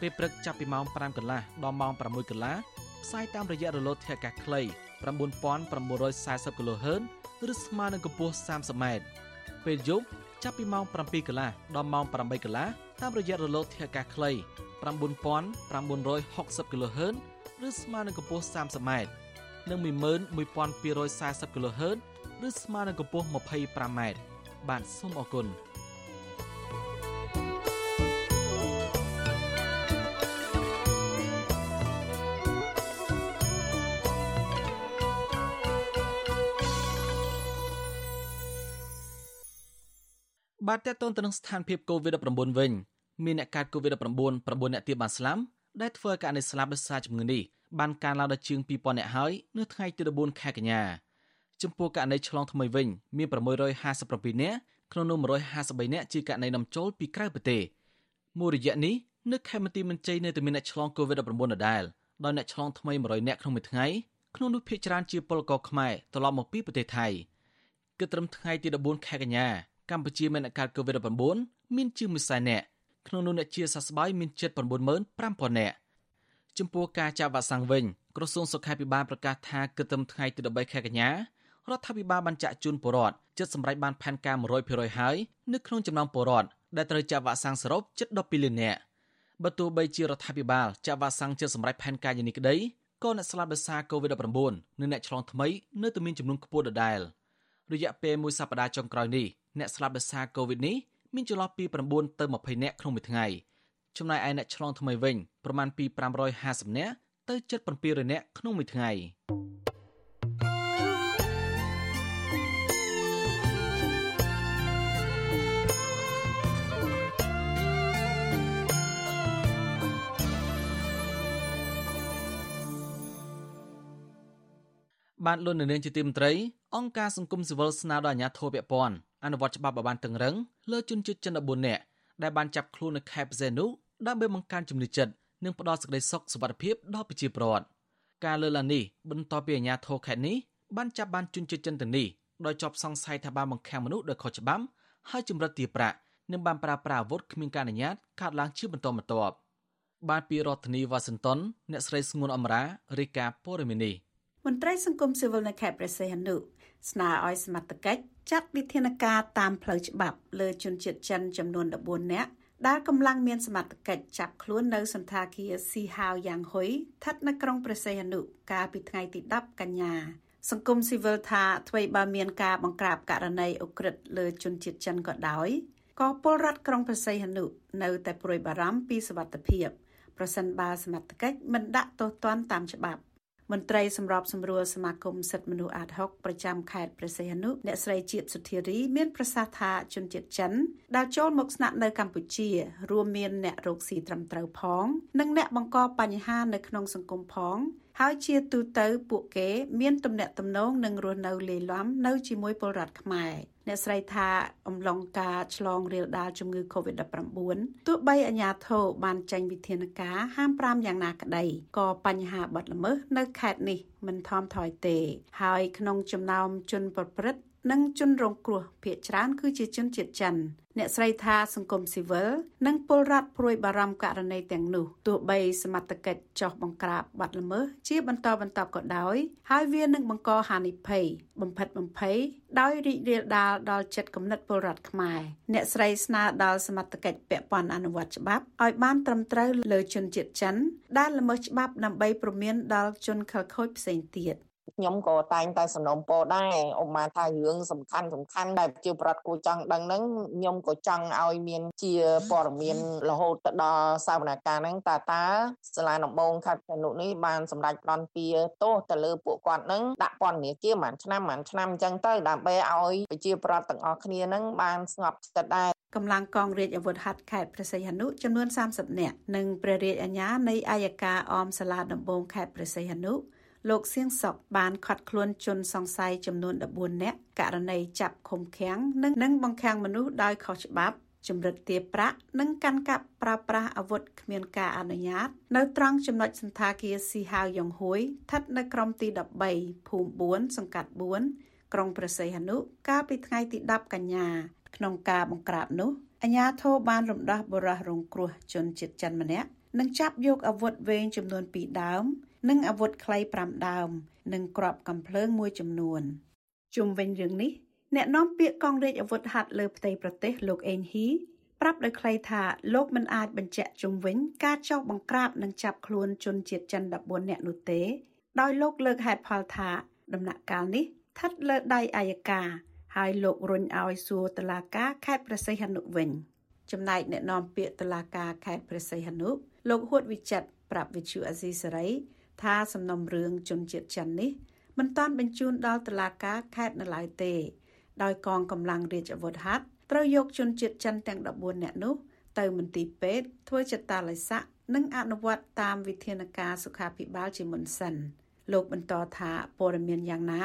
ពេលព្រឹកចាប់ពីម៉ោង5កន្លះដល់ម៉ោង6កន្លះផ្សាយតាមរយៈរលកធាតុអាកាសខ្លី9940 kHz ឬស្មើនឹងកម្ពស់ 30m ពេលយប់ចាប់ពីម៉ោង7កន្លះដល់ម៉ោង8កន្លះតាមរយៈរលកធាតុអាកាសខ្លី9960 kHz ឬស្មើនឹងកម្ពស់ 30m និង11240 kHz ឬស្មើនឹងកម្ពស់ 25m បាទសូមអរគុណបាទតើតើទៅនឹងស្ថានភាព COVID-19 វិញមានអ្នកកើត COVID-19 9អ្នកទៀតបានស្លាប់ដែលធ្វើឲ្យករណីស្លាប់ដោយសារជំងឺនេះបានកើនឡើងដល់ជាង2000អ្នកហើយនៅថ្ងៃទី14ខែកញ្ញា ចំពោះករណីឆ្លងថ្មីវិញមាន657អ្នកក្នុងនោះ153អ្នកជាករណីនាំចូលពីក្រៅប្រទេសមួយរយៈនេះនៅខេមរៈទីមន្ជ័យនៅតែមានអ្នកឆ្លង COVID-19 ដដែលដោយអ្នកឆ្លងថ្មី100អ្នកក្នុងមួយថ្ងៃក្នុងនោះភាគច្រើនជាពលករខ្មែរត្រឡប់មកពីប្រទេសថៃគិតត្រឹមថ្ងៃទី14ខែកញ្ញាកម្ពុជាមានអ្នកកើត COVID-19 មានជាង100,000នាក់ក្នុងនោះអ្នកជាសះស្បើយមានជិត95,000នាក់ចំពោះការចាប់វ៉ាក់សាំងវិញក្រសួងសុខាភិបាលប្រកាសថាគិតត្រឹមថ្ងៃទី13ខែកញ្ញា រដ្ឋាភិបាលបានចាក់ជូនពលរដ្ឋជិតសម្រេចបានផែនការ100%ហើយនៅក្នុងចំណោមពលរដ្ឋដែលត្រូវចាក់វ៉ាក់សាំងសរុបជិត12លាននាក់បើទោះបីជារដ្ឋាភិបាលចាក់វ៉ាក់សាំងជិតសម្រេចផែនការយ៉ាងនេះក្តីក៏អ្នកស្លាប់ដោយសារ COVID-19 និងអ្នកឆ្លងថ្មីនៅតែមានចំនួនខ្ពស់ដដែលរយៈពេលមួយសប្តាហ៍ចុងក្រោយនេះអ្នកស្លាប់ដោយសារ COVID នេះមានចន្លោះពី9ទៅ20នាក់ក្នុងមួយថ្ងៃចំណែកឯអ្នកឆ្លងថ្មីវិញប្រមាណពី550នាក់ទៅជិត700នាក់ក្នុងមួយថ្ងៃ បានលុននៅនាងជាទីមន្ត្រីអង្គការសង្គមស៊ីវិលស្នើដល់អាជ្ញាធរពាក់ព័ន្ធអនុវត្តច្បាប់ឲ្យបានតឹងរឹងលើជនជាតិចិន14នាក់ដែលបានចាប់ខ្លួននៅខេត្តបរសេនុដើម្បីបង្កើនជំនឿចិត្តនិងផ្ដល់សេចក្តីសុខសុវត្ថិភាពដល់ប្រជាពលរដ្ឋការលើកឡើងនេះបន្ទាប់ពីអាជ្ញាធរខេត្តនេះបានចាប់បានជនជាតិចិនទាំងនេះដោយជាប់សង្ស័យថាបានបង្ខាំងមនុស្សដោយខុសច្បាប់ហើយចម្រិតទារប្រាក់និងបានប្រើប្រាស់អាវុធគ្មានការអនុញ្ញាតកាត់ឡើងជាបន្តបន្ទាប់បានពីរដ្ឋធានីវ៉ាស៊ីនតោនអ្នកស្រីស្ងួនអមរារាយការណ៍ព័ត៌មាននេះ មន្ត្រីសង្គមស៊ីវិលនៅខេត្តព្រះសីហនុស្នើឲ្យសមត្ថកិច្ចចាត់វិធានការតាមផ្លូវច្បាប់លើជនជាតិចិនចំនួន14នាក់ដែលកម្លាំងមានសមត្ថកិច្ចចាប់ខ្លួននៅសន្តាគារស៊ីហាវយ៉ាងហ៊ុយស្ថិតនៅក្រុងព្រះសីហនុកាលពីថ្ងៃទី10កញ្ញាសង្គមស៊ីវិលថាអ្វីបើមានការបង្ក្រាបករណីអ ுக ្រិតលើជនជាតិចិនក៏ដោយក៏ពលរដ្ឋក្រុងព្រះសីហនុនៅតែព្រួយបារម្ភពីសុវត្ថិភាពប្រសិនបើសមត្ថកិច្ចមិនដាក់ទោសទណ្ឌតាមច្បាប់ មន្ត្រីសម្របសម្រួលសមាគមសិទ្ធិមនុស្សអាត6ប្រចាំខេត្តព្រះសីហនុអ្នកស្រីជាតិសុធារីមានប្រសាសន៍ថាជនជាតិចិនដែលចូលមកស្នាក់នៅកម្ពុជា រួមមានអ្នករកស៊ីត្រឹមត្រូវផង និងអ្នកបង្កបញ្ហានៅក្នុងសង្គមផង ហើយជាទូទៅពួកគេមានទំនាក់ទំនងនិងរស់នៅលាយឡំនៅជាមួយពលរដ្ឋខ្មែរអ្នកស្រីថាអំឡុងការឆ្លងរាលដាលជំងឺ Covid-19 ទោះបីអាជ្ញាធរបានចេញវិធានការហាម5យ៉ាងណាក្តីក៏បញ្ហាបាត់ល្មើសនៅខេត្តនេះមិនថមថយទេ ហើយក្នុងចំណោមជនប្រព្រឹត្តនិងជនរងគ្រោះភ ieck ច្រើនគឺជាជនជាតិចិន អ្នកស្រីថាសង្គមស៊ីវិលនិងពលរដ្ឋព្រួយបារម្ភករណីទាំងនោះទោះបីសមត្ថកិច្ចចោះបង្ក្រាបបាត់ល្មើសជាបន្តបន្ទាប់ក៏ដោយហើយវានឹងបង្កហានិភ័យបំផិតបំភ័យដោយរីករាលដាលដល់ចិត្តគំនិតពលរដ្ឋខ្មែរអ្នកស្រីស្នើដល់សមត្ថកិច្ចពាក់ព័ន្ធអនុវត្តច្បាប់ឲ្យបានត្រឹមត្រូវលើជនជាតិចិនដែលល្មើសច្បាប់ដើម្បីព្រមានដល់ជនខិលខូចផ្សេងទៀត ខ្ញុំក៏តែងតែសំណូមពរដែរឧបមាថារឿងសំខាន់សំខាន់ដែលប្រជាប្រដ្ឋគួរចង់ដឹងហ្នឹងខ្ញុំក៏ចង់ឲ្យមានជាព័ត៌មានរហូតទៅដល់សវនកម្មហ្នឹងតើតើសាលាដំបងខេត្តព្រះនុនេះបានសម្រេចផ្ដន់ទាទោសទៅលើពួកគាត់ហ្នឹងដាក់ពន្ធនាគារមួយឆ្នាំមួយឆ្នាំអញ្ចឹងទៅដើម្បីឲ្យប្រជាប្រដ្ឋទាំងអស់គ្នាហ្នឹងបានស្ងប់ចិត្តដែរកម្លាំងកងរាជអាវុធហត្ថខេត្តព្រះសីហនុចំនួន30នាក់និងព្រះរាជអាជ្ញានៃអាយកាអមសាលាដំបងខេត្តព្រះសីហនុ លោកសៀងសុកបានខាត់ខ្លួនជនសង្ស័យចំនួន14នាក់ករណីចាប់ឃុំឃាំងនិងនឹងបង្ខាំងមនុស្សដោយខុសច្បាប់ចម្រិតទាប្រាក់និងកាន់កាប់ប្រើប្រាស់អាវុធគ្មានការអនុញ្ញាត នៅត្រង់ចំណុចសន្តាគារស៊ីហាវយ៉ងហួយស្ថិតនៅក្រមទី13ភូមិ4សង្កាត់4ក្រុងព្រះសីហនុកាលពីថ្ងៃទី10កញ្ញាក្នុងការបង្ក្រាបនោះអាជ្ញាធរបានរំដោះបរិះរងគ្រោះជនជាតិចិនម្នាក់និងចាប់យកអាវុធវែងចំនួន2ដើម និងអាវុធខ្លី5ដើម និងគ្រាប់កាំភ្លើងមួយចំនួនជុំវិញរឿងនេះអ្នកនាំពាក្យកងរាជអាវុធហត្ថលើផ្ទៃប្រទេសលោកអេងហ៊ីប្រាប់ដោយខ្លីថាលោកមិនអាចបញ្ជាក់ជុំវិញការចោទបង្ក្រាបនិងចាប់ខ្លួនជនជាតិចិន14នាក់នោះទេដោយលោកលើកហេតុផលថាដំណាក់កាលនេះស្ថិតលើដៃអัยការហើយលោករុញឲ្យសួរតឡាការខេត្តព្រះសីហនុវិញចំណែកអ្នកនាំពាក្យតឡាការខេត្តព្រះសីហនុលោកហួតវិចិត្រប្រាប់វិទ្យុអាស៊ីសេរី ថាសំណុំរឿងជនជាតិចិននេះមិនតាន់បញ្ជូនដល់តុលាការខេត្តនៅឡើយទេ ដោយកងកម្លាំងរាជអាវុធហត្ថត្រូវយកជនជាតិចិនទាំង14នាក់នោះ ទៅមន្ទីរពេទ្យធ្វើចតាឡៃស័កនិងអនុវត្តតាមវិធានការសុខាភិបាលជាមុនសិនលោកបន្តថាព័ត៌មានយ៉ាងណា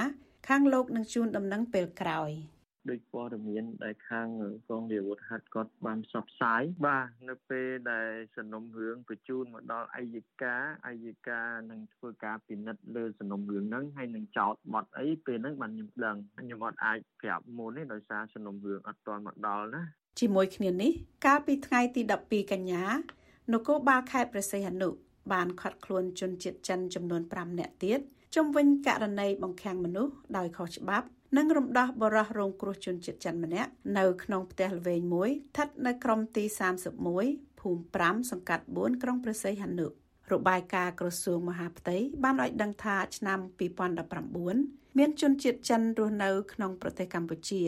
ខាងលោកនឹងជូនដំណឹងពេលក្រោយ។ ដូចព័ត៌មានដែលខាងកងរាជអាវុធហត្ថគាត់បានផ្សព្វផ្សាយបាទនៅពេលដែលសំណុំរឿងបញ្ជូនមកដល់អัยការអัยការនឹងធ្វើការពិនិត្យលើសំណុំរឿងហ្នឹងហើយនឹងចោតបទអីពេលហ្នឹងបានខ្ញុំដឹងខ្ញុំអត់អាចប្រាប់មុនទេដោយសារសំណុំរឿងអត់ទាន់មកដល់ណាជាមួយគ្នានេះកាលពីថ្ងៃទី12កញ្ញានគរបាលខេត្តព្រះសីហនុបានខាត់ខ្លួនជនជាតិចិនចំនួន5នាក់ទៀតជំវិញករណីបង្ខាំងមនុស្សដោយខុសច្បាប់ និងរំដោះបរោះរងគ្រោះជនជាតិចិនម្នាក់នៅក្នុងផ្ទះល្វែងមួយស្ថិតនៅក្រុមទី31ភូមិ5សង្កាត់4ក្រុងព្រះសីហនុរបាយការណ៍ក្រសួងមហាផ្ទៃបានឲ្យដឹងថាឆ្នាំ2019មានជនជាតិចិនរស់នៅក្នុងប្រទេសកម្ពុជា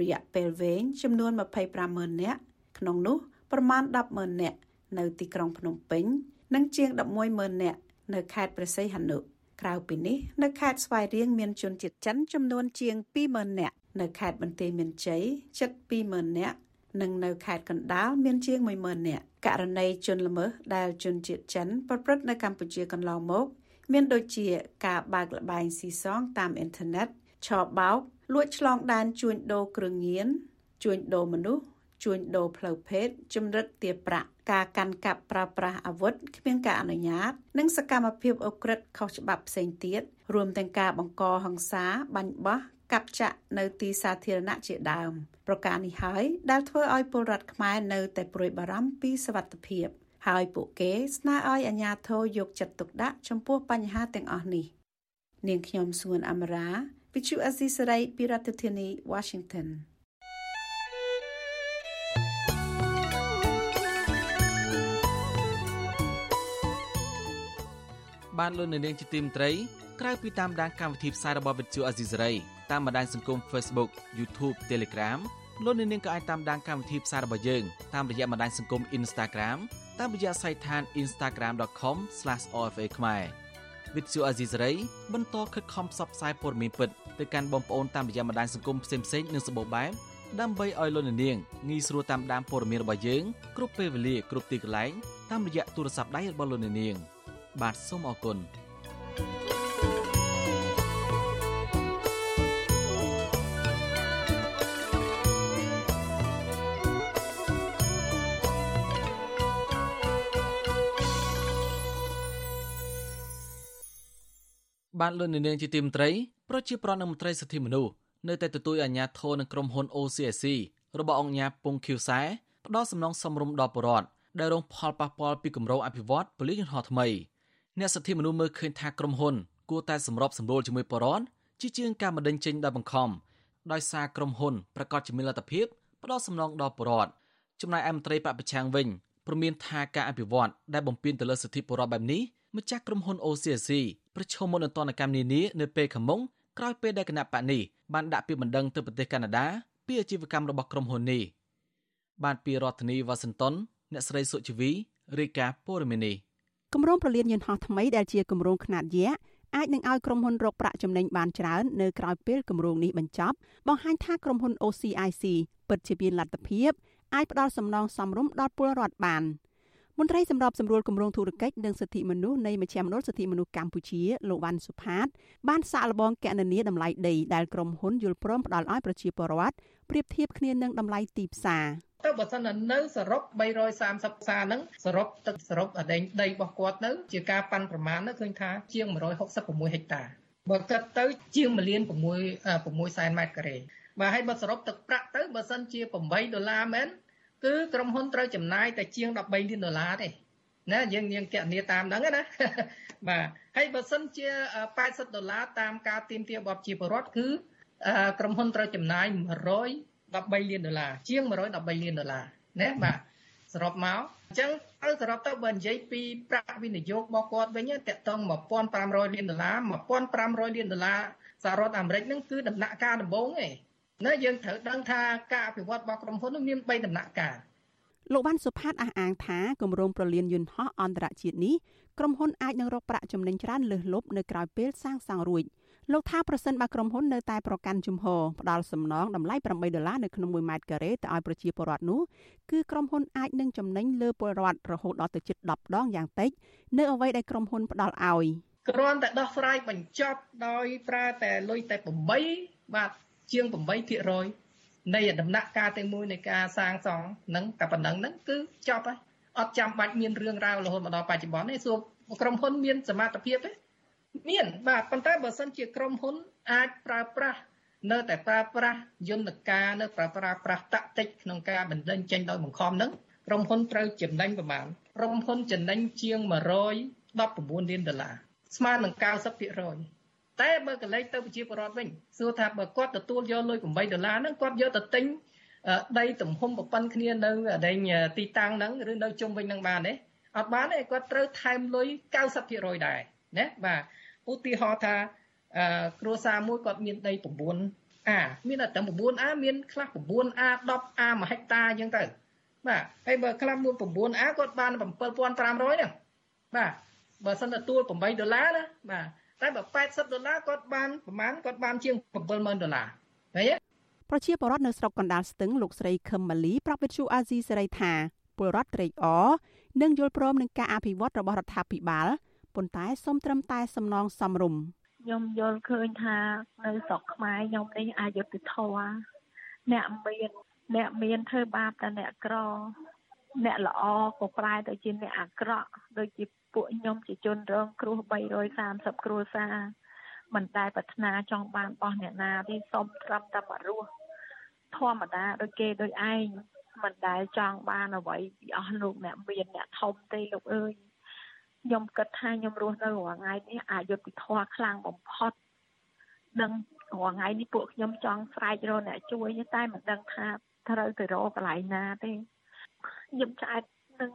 រយៈពេលវែងចំនួន250,000នាក់ក្នុងនោះប្រមាណ10,000នាក់នៅទីក្រុងភ្នំពេញ និងជាង11,000នាក់នៅខេត្តព្រះសីហនុ ក្រៅពីនេះនៅខេត្តស្វាយរៀងមានជនជាតិចិនចំនួនជាង20000នាក់នៅខេត្តបន្ទាយមានជ័យជិត20000នាក់និងនៅខេត្តកណ្ដាលមានជាង10000នាក់ករណីជនល្មើសដែលជនជាតិចិនប្រព្រឹត្តនៅកម្ពុជាកន្លងមក មានដូចជាការបើកលបែងស៊ីសងតាមអ៊ីនធឺណិតឆបោកលួចឆ្លងដែនជួញដូរគ្រឿងញៀនជួញដូរមនុស្សជួញដូរផ្លូវភេទជំរិតទារប្រាក់ ការកាន់កាប់ប្រើប្រាស់អាវុធគ្មានការអនុញ្ញាត និងសកម្មភាពអ ுக ្រិតខុសច្បាប់ផ្សេងទៀតរួមទាំងការបង្កហិង្សាបាញ់បោះកាប់ចាក់នៅទីសាធារណៈជាដើមប្រការនេះហើយដែលធ្វើឲ្យពលរដ្ឋខ្មែរនៅតែព្រួយបារម្ភពីសវត្ថិភាពហើយពួកគេស្នើឲ្យអាជ្ញាធរយកចិត្តទុកដាក់ចំពោះបញ្ហាទាំងអស់នេះ នាងខ្ញុំសួនអមរាវិទ្យុអេស៊ីសរ៉ៃពីរដ្ឋធានី Washington បានលោកនៅនាងជាទីមត្រីក្រៅពីតាមដានកម្មវិធីផ្សាយរបស់វិទ្យុអេស៊ីសរ៉ៃតាមបណ្ដាញសង្គម Facebook YouTube Telegram លោកនៅនាងក៏អាចតាមដានកម្មវិធីផ្សាយរបស់យើងតាមរយៈបណ្ដាញសង្គម Instagram តាមរយៈសាច់ឋាន instagram.com/ofa ខ្មែរវិទ្យុអេស៊ីសរ៉ៃបន្តខិតខំផ្សព្វផ្សាយព័ត៌មានពិតទៅកាន់បងប្អូនតាមរយៈបណ្ដាញសង្គមផ្សេងៗនិងសម្បូរបែបដើម្បីឲ្យលោកនាងងាយស្រួលតាមដានព័ត៌មានរបស់យើងគ្រប់ពេលវេលាគ្រប់ទីកន្លែងតាមរយៈទូរស័ព្ទដៃរបស់លោកនាង។ បាទសូមអរគុណបានលុននាងជាទីមត្រីប្រជាប្រដ្ឋនិងមន្ត្រីសិទ្ធិមនុស្សនៅតែទទូចអាជ្ញាធរនិងក្រុមហ៊ុន OCSC របស់អង្គការពងខៀវសែផ្ដល់សំណងសំរុំដល់ប្រជាពលរដ្ឋដែលរងផលប៉ះពាល់ពីគម្រោងអភិវឌ្ឍពលិយន្តហោះថ្មី អ្នកសិទ្ធិមនុស្សមើលឃើញថាក្រុមហ៊ុនគួរតែសម្របសម្រួលជាមួយបរិវត្តជាជាងការបណ្តេញចេញដោយបង្ខំដោយសារក្រុមហ៊ុនប្រកាសជាមានលទ្ធភាពផ្ដល់សំណងដល់បរិវត្តចំណែកឯមន្ត្រីបពប្រឆាំងវិញព្រមានថាការអភិវឌ្ឍដែលបំពេញទៅលើសិទ្ធិបរិវត្តបែបនេះម្ចាស់ក្រុមហ៊ុន OCC ប្រឈមមុខនឹងទណ្ឌកម្មនានានៅពេលខាងមុខក្រោយពេលដែលគណៈបកនេះបានដាក់ពាក្យបណ្ដឹងទៅប្រទេសកាណាដាពីអាជីវកម្មរបស់ក្រុមហ៊ុននេះបានពីរដ្ឋធានីវ៉ាស៊ីនតោនអ្នកស្រីសុជីវីរាយការណ៍ព័ត៌មាននេះ គម្រោងប្រលានយន្តហោះថ្មីដែលជាគម្រោងខ្នាតយក្សអាចនឹងឲ្យក្រុមហ៊ុនរកប្រាក់ចំណេញបានច្រើននៅក្រៅពេលគម្រោងនេះបញ្ចប់បង្ហាញថាក្រុមហ៊ុន OCIC ពិតជាមានលទ្ធភាពអាចផ្ដល់សំណងសមរម្យដល់ពលរដ្ឋបានមន្ត្រីសម្របសម្រួលគម្រោងធុរកិច្ចនិងសិទ្ធិមនុស្សនៃមជ្ឈមណ្ឌលសិទ្ធិមនុស្សកម្ពុជាលោកវ៉ាន់សុផាត បានសាកល្បងកណនាតម្លៃដីដែលក្រុមហ៊ុនយល់ព្រមផ្ដល់ឲ្យប្រជាពលរដ្ឋប្រៀបធៀបគ្នានឹងតម្លៃទីផ្សារ ទៅបើសិននៅសរុប330សាហ្នឹងសរុបទឹកសរុបអដែងដីរបស់គាត់ទៅជាការប៉ាន់ប្រមាណទៅឃើញថាជាង166ហិកតាបើគិតទៅជាង1លាន6 6សែនម៉ែត្រការ៉េបាទហើយបើសរុបទឹកប្រាក់ទៅបើសិនជា8ដុល្លារមែនគឺក្រុមហ៊ុនត្រូវចំណាយតែជាង13លានដុល្លារទេណាយើងយើងគណនាតាមហ្នឹងណាបាទហើយបើសិនជា80ដុល្លារតាមការទៀមទារបស់ប្រជាពលរដ្ឋគឺក្រុមហ៊ុនត្រូវចំណាយ100 13លានដុល្លារជាង113លានដុល្លារណាបាទសរុបមកអញ្ចឹងទៅសរុបទៅបើនិយាយពីប្រាក់វិនិយោគរបស់គាត់វិញតកតង1500លានដុល្លារ1500លានដុល្លារសហរដ្ឋអាមេរិកហ្នឹងគឺដំណាក់កាលដំបូងឯងណាយើងត្រូវដឹងថាការអភិវឌ្ឍរបស់ក្រុមហ៊ុនមាន3ដំណាក់កាលលោកបានសុផាតអះអាងថាគម្រោងប្រលានយន្តហោះអន្តរជាតិនេះក្រុមហ៊ុនអាចនឹងរកប្រាក់ចំណេញច្រើនលើសលប់នៅក្រៅពេលសាងសង់រួច លោកថាប្រសិនបើក្រុមហ៊ុននៅតែប្រកាន់ជំហរផ្ដល់សំណងតម្លៃ8ដុល្លារនៅក្នុង1ម៉ែត្រការ៉េទៅឲ្យប្រជាពលរដ្ឋនោះគឺក្រុមហ៊ុនអាចនឹងចំណេញលើពលរដ្ឋរហូតដល់ទៅជិត10ដងយ៉ាងតិចនៅអ្វីដែលក្រុមហ៊ុនផ្ដល់ឲ្យគ្រាន់តែដោះស្រាយបញ្ចប់ដោយប្រើតែលុយតែ8បាទជាង8%នៃដំណាក់កាលទាំងមួយនៃការសាងសង់នឹងតែប៉ុណ្ណឹងហ្នឹងគឺចប់ហើយអត់ចាំបាច់មានរឿងរ៉ាវរហូតមកដល់បច្ចុប្បន្នទេសួរក្រុមហ៊ុនមានសមត្ថភាពទេ មានបាទប៉ុន្តែបើសិនជាក្រុមហ៊ុនអាចប្រើប្រាស់នៅតែប្រើប្រាស់យន្តការនៅប្រើប្រាស់ប្រាស់តាក់តិចក្នុងការបណ្ដឹងចេញដោយបង្ខំហ្នឹងក្រុមហ៊ុនត្រូវចំណេញប្រមាណក្រុមហ៊ុនចំណេញជាង119លានដុល្លារស្មើនឹង90%តែបើកលេចទៅប្រជាពលរដ្ឋវិញសួរថាបើគាត់ទទួលយកលុយ8ដុល្លារហ្នឹងគាត់យកទៅទិញដីទំហំប្រព័ន្ធគ្នានៅដែងទីតាំងហ្នឹងឬនៅជុំវិញហ្នឹងបានទេអត់បានទេគាត់ត្រូវថែមលុយ90%ដែរណាបាទ ឧទាហរណ៍ថាគ្រួសារមួយគាត់មានដី 9A មានតែ 9A មានខ្លះ 9A 10A 1ហិកតាអញ្ចឹងទៅបាទហើយបើខ្លះមួយ 9A គាត់បាន7500ហ្នឹងបាទបើសិនទទួល8ដុល្លារណាបាទតែបើ80ដុល្លារគាត់បានប្រហែលគាត់បានជាង70000ដុល្លារឃើញទេប្រជាពលរដ្ឋនៅស្រុកកណ្ដាលស្ទឹងលោកស្រីខឹមម៉ាលីប្រាប់វិទ្យុអាស៊ីសេរីថាពលរដ្ឋត្រេកអរនិងយល់ព្រមនឹងការអភិវឌ្ឍរបស់រដ្ឋាភិបាល ប៉ុន្តែសូមត្រឹមតែសំណងសំរុំខ្ញុំយល់ឃើញថានៅស្រុកខ្មែរខ្ញុំនេះអយុត្តិធម៌អ្នកមានអ្នកមានធ្វើបាបតែអ្នកក្រអ្នកល្អក៏ប្រែទៅជាអ្នកអាក្រក់ដូចជាពួកខ្ញុំជាជនរងគ្រោះ330គ្រួសារមិនតែប្រាថ្នាចង់បានបោះអ្នកណាទេសុំត្រឹមតែមករស់ធម្មតាដូចគេដូចឯងមិនដែលចង់បានអ្វីពីអស់លោកអ្នកមានអ្នកធំទេលោកអើយ ខ្ញុំគិតថាខ្ញុំរស់នៅរាល់ថ្ងៃនេះអយុត្តិធម៌ខ្លាំងបំផុតដឹងរាល់ថ្ងៃនេះពួកខ្ញុំចង់ស្រែករកអ្នកជួយតែមិនដឹងថាត្រូវទៅរកកន្លែងណាទេខ្ញុំឆ្អែតនឹង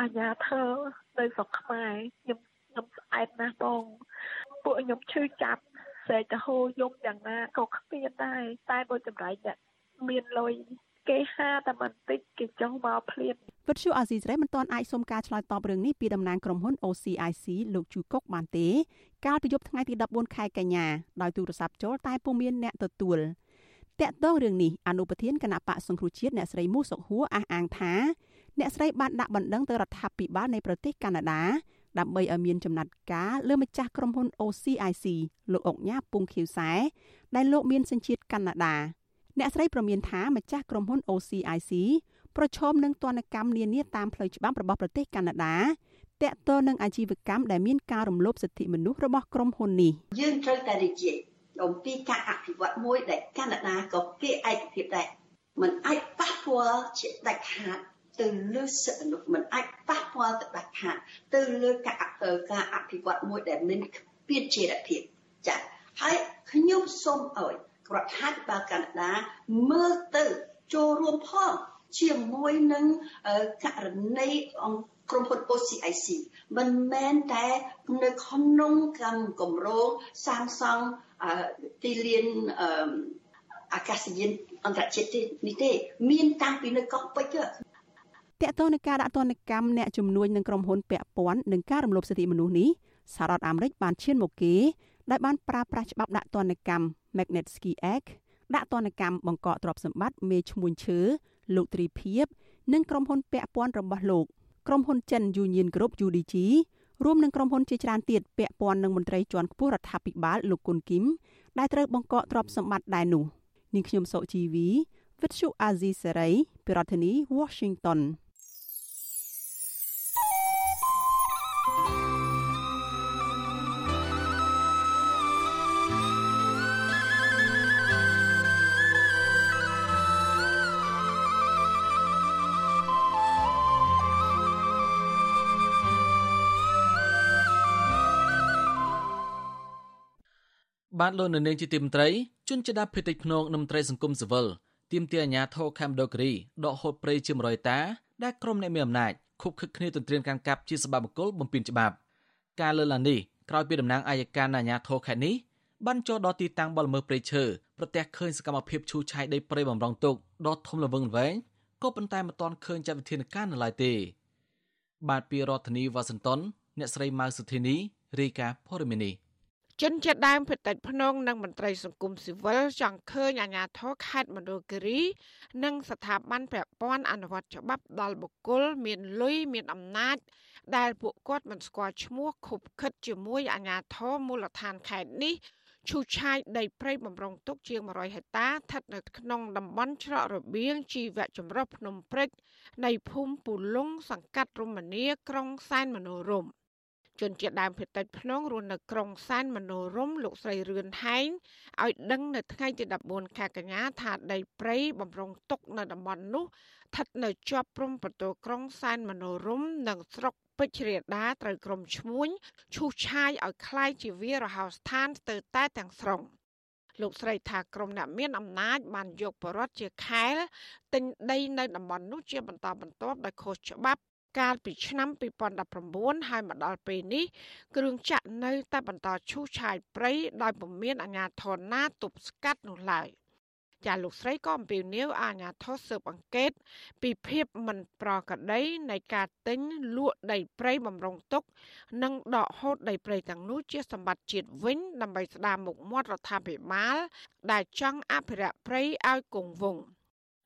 អាញាធើនៅស្រុកខ្មែរខ្ញុំខ្ញុំឆ្អែតណាស់បងពួកខ្ញុំឈឺចាប់ស្រែកទៅហូរយំយ៉ាងណាក៏គ្មានដែរតែបើចម្រៃអ្នកមានលុយគេហាតែបន្តិចគេចង់មកភ្លាម វិទ្យុអាស៊ីសេរីមិនទាន់អាចសុំការឆ្លើយតបរឿងនេះពីតំណាងក្រុមហ៊ុន OCIC លោកជូកុកបានទេកាលពីយប់ថ្ងៃទី14ខែកញ្ញាដោយទូរស័ព្ទចូលតែពុំមានអ្នកទទួលតាក់ទងរឿងនេះអនុប្រធានគណៈបកសង្គ្រោះជាតិអ្នកស្រីមូសុខហួរអះអាងថាអ្នកស្រីបានដាក់បណ្ដឹងទៅរដ្ឋាភិបាលនៃប្រទេសកាណាដាដើម្បីឲ្យមានចំណាត់ការលើម្ចាស់ក្រុមហ៊ុន OCIC លោកអុកញ៉ាពុងខៀវសែដែលលោកមានសញ្ជាតិកាណាដាអ្នកស្រីប្រមានថាម្ចាស់ក្រុមហ៊ុន OCIC ប្រឈមនឹងទណ្ឌកម្មនានាតាមផ្លូវច្បាប់របស់ប្រទេសកាណាដាតាក់ទងនឹងអាជីវកម្មដែលមានការរំលោភសិទ្ធិមនុស្សរបស់ក្រុមហ៊ុននេះយើងត្រូវតែនិយាយអំពីការអភិវឌ្ឍមួយដែលកាណាដាក៏គេឯកភាពដែរมันអាចប៉ះពាល់ជាដាច់ខាតទៅលើសិទ្ធិមនុស្សมันអាចប៉ះពាល់ទៅដាច់ខាតទៅលើការការអភិវឌ្ឍមួយដែលមានពាជារភាពចា៎ហើយខ្ញុំសូមឲ្យរដ្ឋាភិបាលកាណាដាមើលទៅចូលរួមផង ជាមួយនឹងករណីអង្គក្រុមហ៊ុន OCIC មិនមែនតែនៅក្នុងកម្មគម្រោងសាងសង់ទីលានអាកាសយានអន្តរជាតិនេះទេ មានតាំងពីនៅកោះពេជ្រតកតទៅនឹងការដាក់ទណ្ឌកម្មអ្នកជំនួញនឹងក្រុមហ៊ុនពាក់ព័ន្ធនឹងការរំលោភសិទ្ធិមនុស្សនេះសហរដ្ឋអាមេរិកបានឈានមកគេដែលបានប្រើប្រាស់ច្បាប់ដាក់ទណ្ឌកម្ម Magnitsky Act ដាក់ទណ្ឌកម្មបង្កកទ្រព្យសម្បត្តិមេឈ្មួញឈើ លោកទ្រីភិបនិងក្រុមហ៊ុនពាក់ព័ន្ធរបស់លោកក្រុមហ៊ុនចិន Union Group UDG រួមនឹងក្រុមហ៊ុនជាច្រើនទៀតពាក់ព័ន្ធនឹងមន្ត្រីជាន់ខ្ពស់រដ្ឋាភិបាលលោកគុនគីមដែលត្រូវបង្កកទ្រព្យសម្បត្តិដែរនោះនាងខ្ញុំសុជីវី Vithu Azizi Serai ពីរដ្ឋធានី Washington បានលោកនៅនាងជាទីមន្ត្រីជនជាដាប់ភេតិចភ្នងនិងមន្ត្រីសង្គមស៊ីវិលទាមទារអាជ្ញាធរខេមរដូគិរីដកហូតព្រៃជា100ហិកតាដែលក្រុមអ្នកមានអំណាចខុបខិតគ្នាទន្ទ្រានការកាប់ជាសបាបកុលបំពេញច្បាប់ការលើកឡើងនេះក្រោយពីតំណាងអាយកានអាជ្ញាធរខេត្តនេះបានចូលដល់ទីតាំងបលល្មើសព្រៃឈើប្រទះឃើញសកម្មភាពឈូសឆាយដីព្រៃបំរុងទុកដ៏ធំល្វឹងល្វែងក៏ប៉ុន្តែមិនទាន់ឃើញចាត់វិធានការនៅឡើយទេ បាទពីរដ្ឋធានីវ៉ាស៊ីនតោនអ្នកស្រីម៉ៅសុធីនីរាយការណ៍ព័ត៌មាននេះ ជនជាតិដើមភាគតិចភ្នងនិងមន្ត្រីសង្គមស៊ីវិលចង់ឃើញអាជ្ញាធរខេត្តមណ្ឌលគិរី និងស្ថាប័នពាក់ព័ន្ធអនុវត្តច្បាប់ដល់បុគ្គលមានលុយមានអំណាច ដែលពួកគាត់មិនស្គាល់ឈ្មោះខុបខិតជាមួយអាជ្ញាធរមូលដ្ឋានខេត្តនេះឈូសឆាយដីព្រៃបំរុងទុកជាង100ហិកតាស្ថិតនៅក្នុងតំបន់ច្រករបៀងជីវៈចម្រុះភ្នំព្រិចនៃភូមិពូលុងសង្កាត់រមនីក្រុងសែនមនោរម្យ ជនជាតិដើមភាគតិចភ្នងរស់នៅក្រុងសែនមនោរម្យលោកស្រីរឿនហែងឲ្យដឹងនៅថ្ងៃទី14ខែកញ្ញាថាដីព្រៃបំរុងទុកនៅតំបន់នោះស្ថិតនៅជាប់ព្រំប្រទល់ក្រុងសែនមនោរម្យនិងស្រុកពេជ្ររាដាត្រូវក្រុមឈ្មួញឈូសឆាយឲ្យคล้ายជាវារហោស្ថានស្ទើរតែទាំងស្រុងលោកស្រីថាក្រុមអ្នកមានអំណាចបានយកបរិវត្តជាខែលទិញដីនៅតំបន់នោះជាបន្តបន្ទាប់ដោយខុសច្បាប់ កាលពីឆ្នាំ2019ហើយមកដល់ពេលនេះគ្រឿងចាក់នៅតែបន្តឈូសឆាយព្រៃដោយពុំមានអាជ្ញាធរណាទប់ស្កាត់នោះឡើយ។ចាលោកស្រីក៏អំពាវនាវអាជ្ញាធរស៊ើបអង្កេត ពីភាពមិនប្រក្រតីនៃការទិញលក់ដីព្រៃបំរុងទុក និងដកហូតដីព្រៃទាំងនោះជាសម្បត្តិជាតិវិញដើម្បីស្ដារមុខមាត់រដ្ឋាភិបាល ដែលចង់អភិរក្សព្រៃឲ្យគង់វង្ស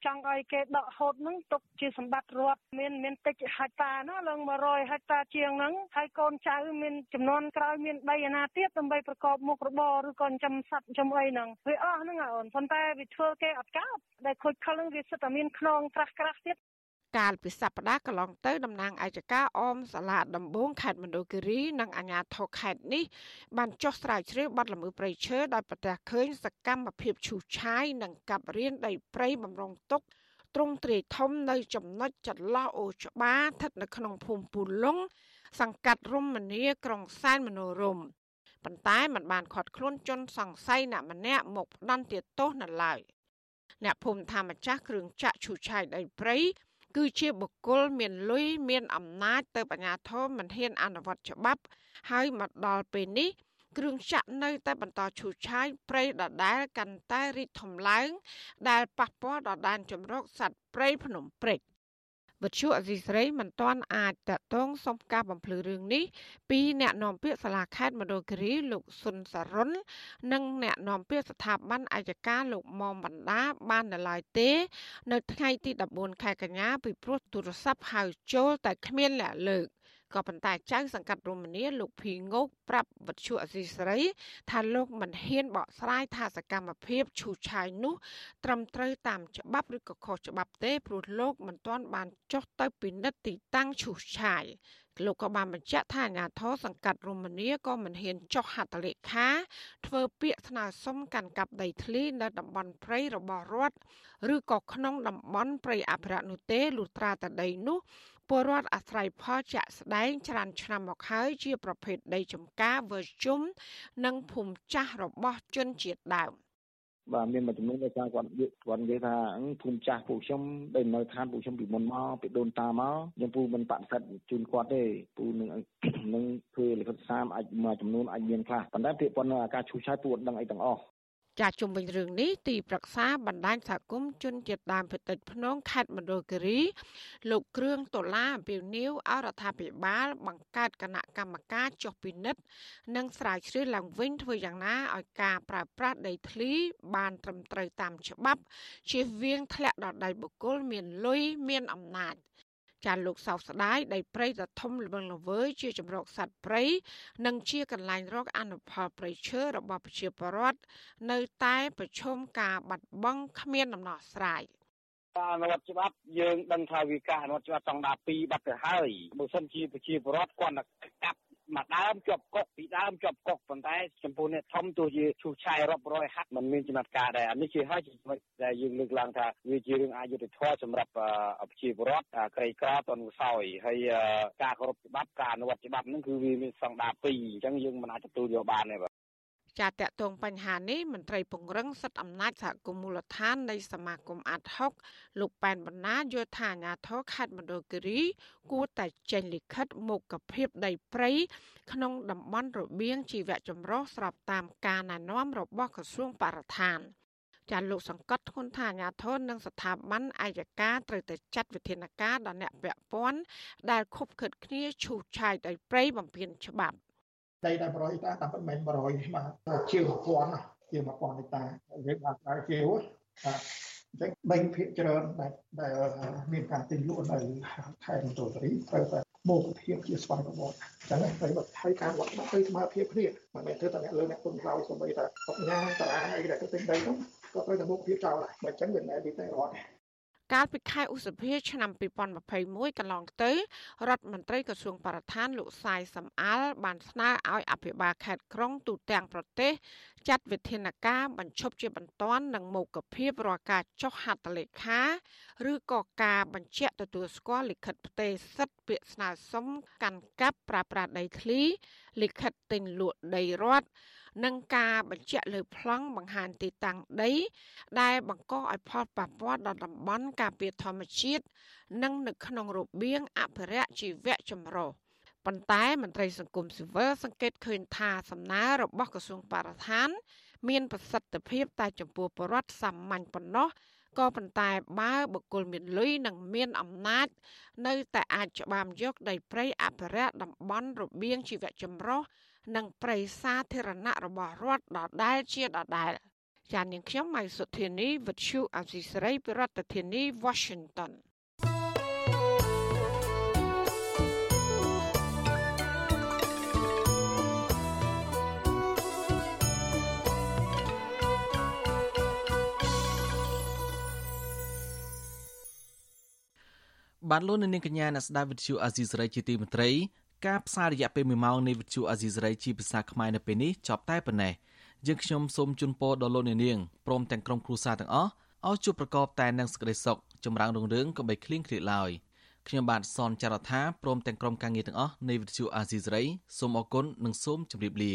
ចង់ឲ្យគេដកហូតហ្នឹងទុកជាសម្បត្តិរដ្ឋមានមានតិចហិកតាណាឡើង100ហិកតាជាងហ្នឹងហើយកូនចៅមានចំនួនក្រោយមានដីអាណាទៀតដើម្បីប្រកបមុខរបរឬក៏ចំសัตว์ចំអីហ្នឹងវាអស់ហ្នឹងអូនប៉ុន្តែវាធ្វើគេអត់កោតដែលខូចខលហ្នឹងវាសិតតែមានខ្នងក្រាស់ក្រាស់ទៀត កាលពីសប្តាហ៍កន្លងទៅតំណាងអាយកាអមសាលាដំបងខេត្តមណ្ឌលគិរីនិងអាជ្ញាធរខេត្តនេះបានចុះស្រាវជ្រាវបទល្មើសព្រៃឈើដោយប្រទះឃើញសកម្មភាពឈូសឆាយនិងកាប់រៀនដីព្រៃបំរុងទុកទ្រង់ទ្រាយធំនៅចំណុចចន្លោះអូច្បា ស្ថិតនៅក្នុងភូមិពូលុងសង្កាត់រមនីក្រុងសែនមនោរមប៉ុន្តែมันបានខាត់ខ្លួនជនសង្ស័យអ្នកម្នាក់មកផ្ដន់ទោសនៅឡើយអ្នកភូមិថាម្ចាស់គ្រឿងចាក់ឈូសឆាយដីព្រៃ គឺជាបុគ្គលមានលុយមានអំណាចទៅបញ្ញាធមមិនហ៊ានអនុវត្តច្បាប់ ហើយមកដល់ពេលនេះគ្រឿងចាក់នៅតែបន្តឈូសឆាយព្រៃដដែលកាន់តែរីកធំឡើង ដែលប៉ះពាល់ដល់ដែនជម្រកសត្វព្រៃភ្នំព្រិច វិទ្យុអសីស្រីមិនទាន់អាចតតងសុំការបំភ្លឺរឿងនេះពីអ្នកនាំពាក្យសាលាខេត្តមណ្ឌលគិរីលោកសុនសរុននិងអ្នកនាំពាក្យស្ថាប័នអាយកាលោកមុំបណ្ដាបាននៅឡើយទេ នៅថ្ងៃទី14ខែកញ្ញាពីព្រោះទូរស័ព្ទហៅចូលតែគ្មានលាក់លើក ក៏ប៉ុន្តែចៅសង្កាត់រមនីលោកភីងោកប្រាប់វិទ្យុអសីស្រីថាលោកមិនហ៊ានបកស្រាយថាសកម្មភាពឈូសឆាយនោះត្រឹមត្រូវតាមច្បាប់ឬក៏ខុសច្បាប់ទេព្រោះលោកមិនទាន់បានចុះទៅពិនិត្យទីតាំងឈូសឆាយលោកក៏បានបញ្ជាក់ថាអាញាធរសង្កាត់រមនីក៏មិនហ៊ានចុះហត្ថលេខាធ្វើពាក្យស្នើសុំកាន់កាប់ដីធ្លីនៅតំបន់ព្រៃរបស់រដ្ឋឬក៏ក្នុងតំបន់ព្រៃអភិរក្សនោះទេលុះត្រាតែដីនោះ ពលរដ្ឋអាស្រ័យផលជាក់ស្ដែងច្រើនឆ្នាំមកហើយជាប្រភេទដីចម្ការវើជុំនិងភូមិចាស់របស់ជនជាតិដើមបាទមានមួយចំនួនដែលគាត់គាត់គាត់និយាយថាភូមិចាស់ពួកខ្ញុំដែលនៅឋានពួកខ្ញុំពីមុនមកពីដូនតាមកខ្ញុំពូមិនបដិសេធជូនគាត់ទេពូនឹងនឹងធ្វើលិខិតសារអាចមួយចំនួនអាចមានខ្លះប៉ុន្តែពាក្យប៉ុណ្ណឹងអាការឈូសឆាយពូអត់ដឹងអីទាំងអស់ ចាជុំវិញរឿងនេះទីប្រឹក្សាបណ្ដាញសហគមន៍ជនជាតិដើមភាគតិចភ្នងខេត្តមណ្ឌលគិរី លោកគ្រឿងដុល្លារអំពីនីវអរដ្ឋាភិបាល បង្កើតគណៈកម្មការចុះពិនិត្យនិងស្រាវជ្រាវឡើងវិញធ្វើយ៉ាងណាឲ្យការប្រើប្រាស់ដីធ្លី បានត្រឹមត្រូវតាមច្បាប់ជៀសវាងធ្លាក់ដល់ដៃបុគ្គលមានលុយមានអំណាច ចាលោកសោកស្ដាយដីព្រៃដ៏ធំល្វឹងល្វើយជាជំរកសត្វព្រៃនិងជាកន្លែងរកអនុផលព្រៃឈើរបស់ប្រជាពលរដ្ឋនៅតែប្រឈមការបាត់បង់គ្មានដំណោះស្រាយអនុវត្តច្បាប់យើងដឹងថាវាការអនុវត្តច្បាប់ចង់ដា2បាត់ទៅហើយបើសិនជាប្រជាពលរដ្ឋគាត់កាប់ មួយដើមជាប់កុកពីដើមជាប់កុកប៉ុន្តែចំពោះអ្នកធំទោះជាឈូសឆាយរាប់រយហាត់มันមានចំណាត់ការដែរអានេះជាហើយចំណុចដែលយើងលើកឡើងថាវាជារឿងអយុត្តិធម៌សម្រាប់ប្រជាពលរដ្ឋក្រីក្រតនខ្សោយហើយការគោរពច្បាប់ការអនុវត្តច្បាប់ហ្នឹងគឺវាមានស្តង់ដារ2អញ្ចឹងយើងមិនអាចទទួលយកបានទេបាទ ចាតកតងបញ្ហានេះមន្ត្រីពង្រឹងសិទ្ធិអំណាចសហគមន៍មូលដ្ឋាននៃសមាគមអាត់ហុកលោកប៉ែនបណ្ណាយល់ថាអាញាធរខេត្តមណ្ឌលគិរីគួរតែចេញលិខិតមុខភាពដីព្រៃក្នុងតំបន់របៀងជីវៈចម្រុះស្របតាមការណែនាំរបស់ក្រសួងបរិស្ថានចាលោកសង្កត់ធ្ងន់ថាអាញាធននិងស្ថាប័នអាយកាត្រូវតែចាត់វិធានការដល់អ្នកពាក់ព័ន្ធដែលខុបខិតគ្នាឈូសឆាយដោយព្រៃបំពេញច្បាប់ ដីដែល100ហិកតាតាមពិតមិន100បាទជាង1000ជាង1000ហិកតាយើងអាចដើរជាវបាទអញ្ចឹងបែងភាគច្រើនដែលដែលមានការទិញលក់នៅខេត្តមណ្ឌលគិរីត្រូវតែមកភាពជាស្វ័យប្រវត្តិអញ្ចឹងហើយបើថៃការវត្តទៅស្មារតីគ្នាមិនមែនធ្វើតែអ្នកលើអ្នកពុនក្រោយសូម្បីតែបញ្ញាតារាអីដែលទៅទិញដីនោះក៏ត្រូវតែមុខភាពចោលដែរបើអញ្ចឹងវាមិនដែលទីតែរត់ កាលពីខែឧសភាឆ្នាំ2021កន្លងទៅរដ្ឋមន្ត្រីក្រសួងបរិស្ថានលោកសាយសំអាលបានស្នើឲ្យអភិបាលខេត្តក្រុងទូទាំងប្រទេសចាត់វិធានការបញ្ឈប់ជាបន្ទាន់និងមោគភាពរាល់ការចុះហត្ថលេខា ឬក៏ការបញ្ជាក់ទទួលស្គាល់លិខិតផ្ទេរសិទ្ធិពាក្យស្នើសុំកាន់កាប់ប្រើប្រាស់ដីធ្លីលិខិតទិញលក់ដីរដ្ឋ និងការបញ្ជាក់លើប្លង់បង្ហាញទីតាំងដី ដែលបង្កឲ្យផលប៉ះពាល់ដល់តំបន់ការពារធម្មជាតិនិងនៅក្នុងរបៀងអភិរក្សជីវៈចម្រុះប៉ុន្តែមន្ត្រីសង្គមស៊ីវិលសង្កេតឃើញថាសំណើរបស់ក្រសួងបរិស្ថាន មានប្រសិទ្ធភាពតែចំពោះបរដ្ឋសាមញ្ញប៉ុណ្ណោះក៏ប៉ុន្តែបើបុគ្គលមានលុយនិងមានអំណាច នៅតែអាចច្បាមយកដីព្រៃអភិរក្សតំបន់របៀងជីវៈចម្រុះ និងព្រៃសាធារណៈរបស់រដ្ឋដដែលជាដដែលចាននាងខ្ញុំម៉ៃសុធានីវិទ្យុអសីស្រីប្រធានាធិបតី Washington បានលោកនាងកញ្ញាអ្នកស្ដាប់វិទ្យុអាស៊ីសេរីជាទីមេត្រី ការផ្សាយរយៈពេល1ម៉ោងនៃវិទ្យុអាស៊ីសេរីជាភាសាខ្មែរនៅពេលនេះចប់តែប៉ុណ្ណេះយើងខ្ញុំសូមជូនពរដល់លោកអ្នកនាងព្រមទាំងក្រុមគ្រួសារទាំងអស់ឲ្យជួបប្រកបតែនឹងសេចក្តីសុខចម្រើនរុងរឿងកុំបីឃ្លៀងឃ្លាតឡើយខ្ញុំបាទសនចាររថាព្រមទាំងក្រុមការងារទាំងអស់នៃវិទ្យុអាស៊ីសេរីសូមអរគុណនិងសូមជម្រាបលា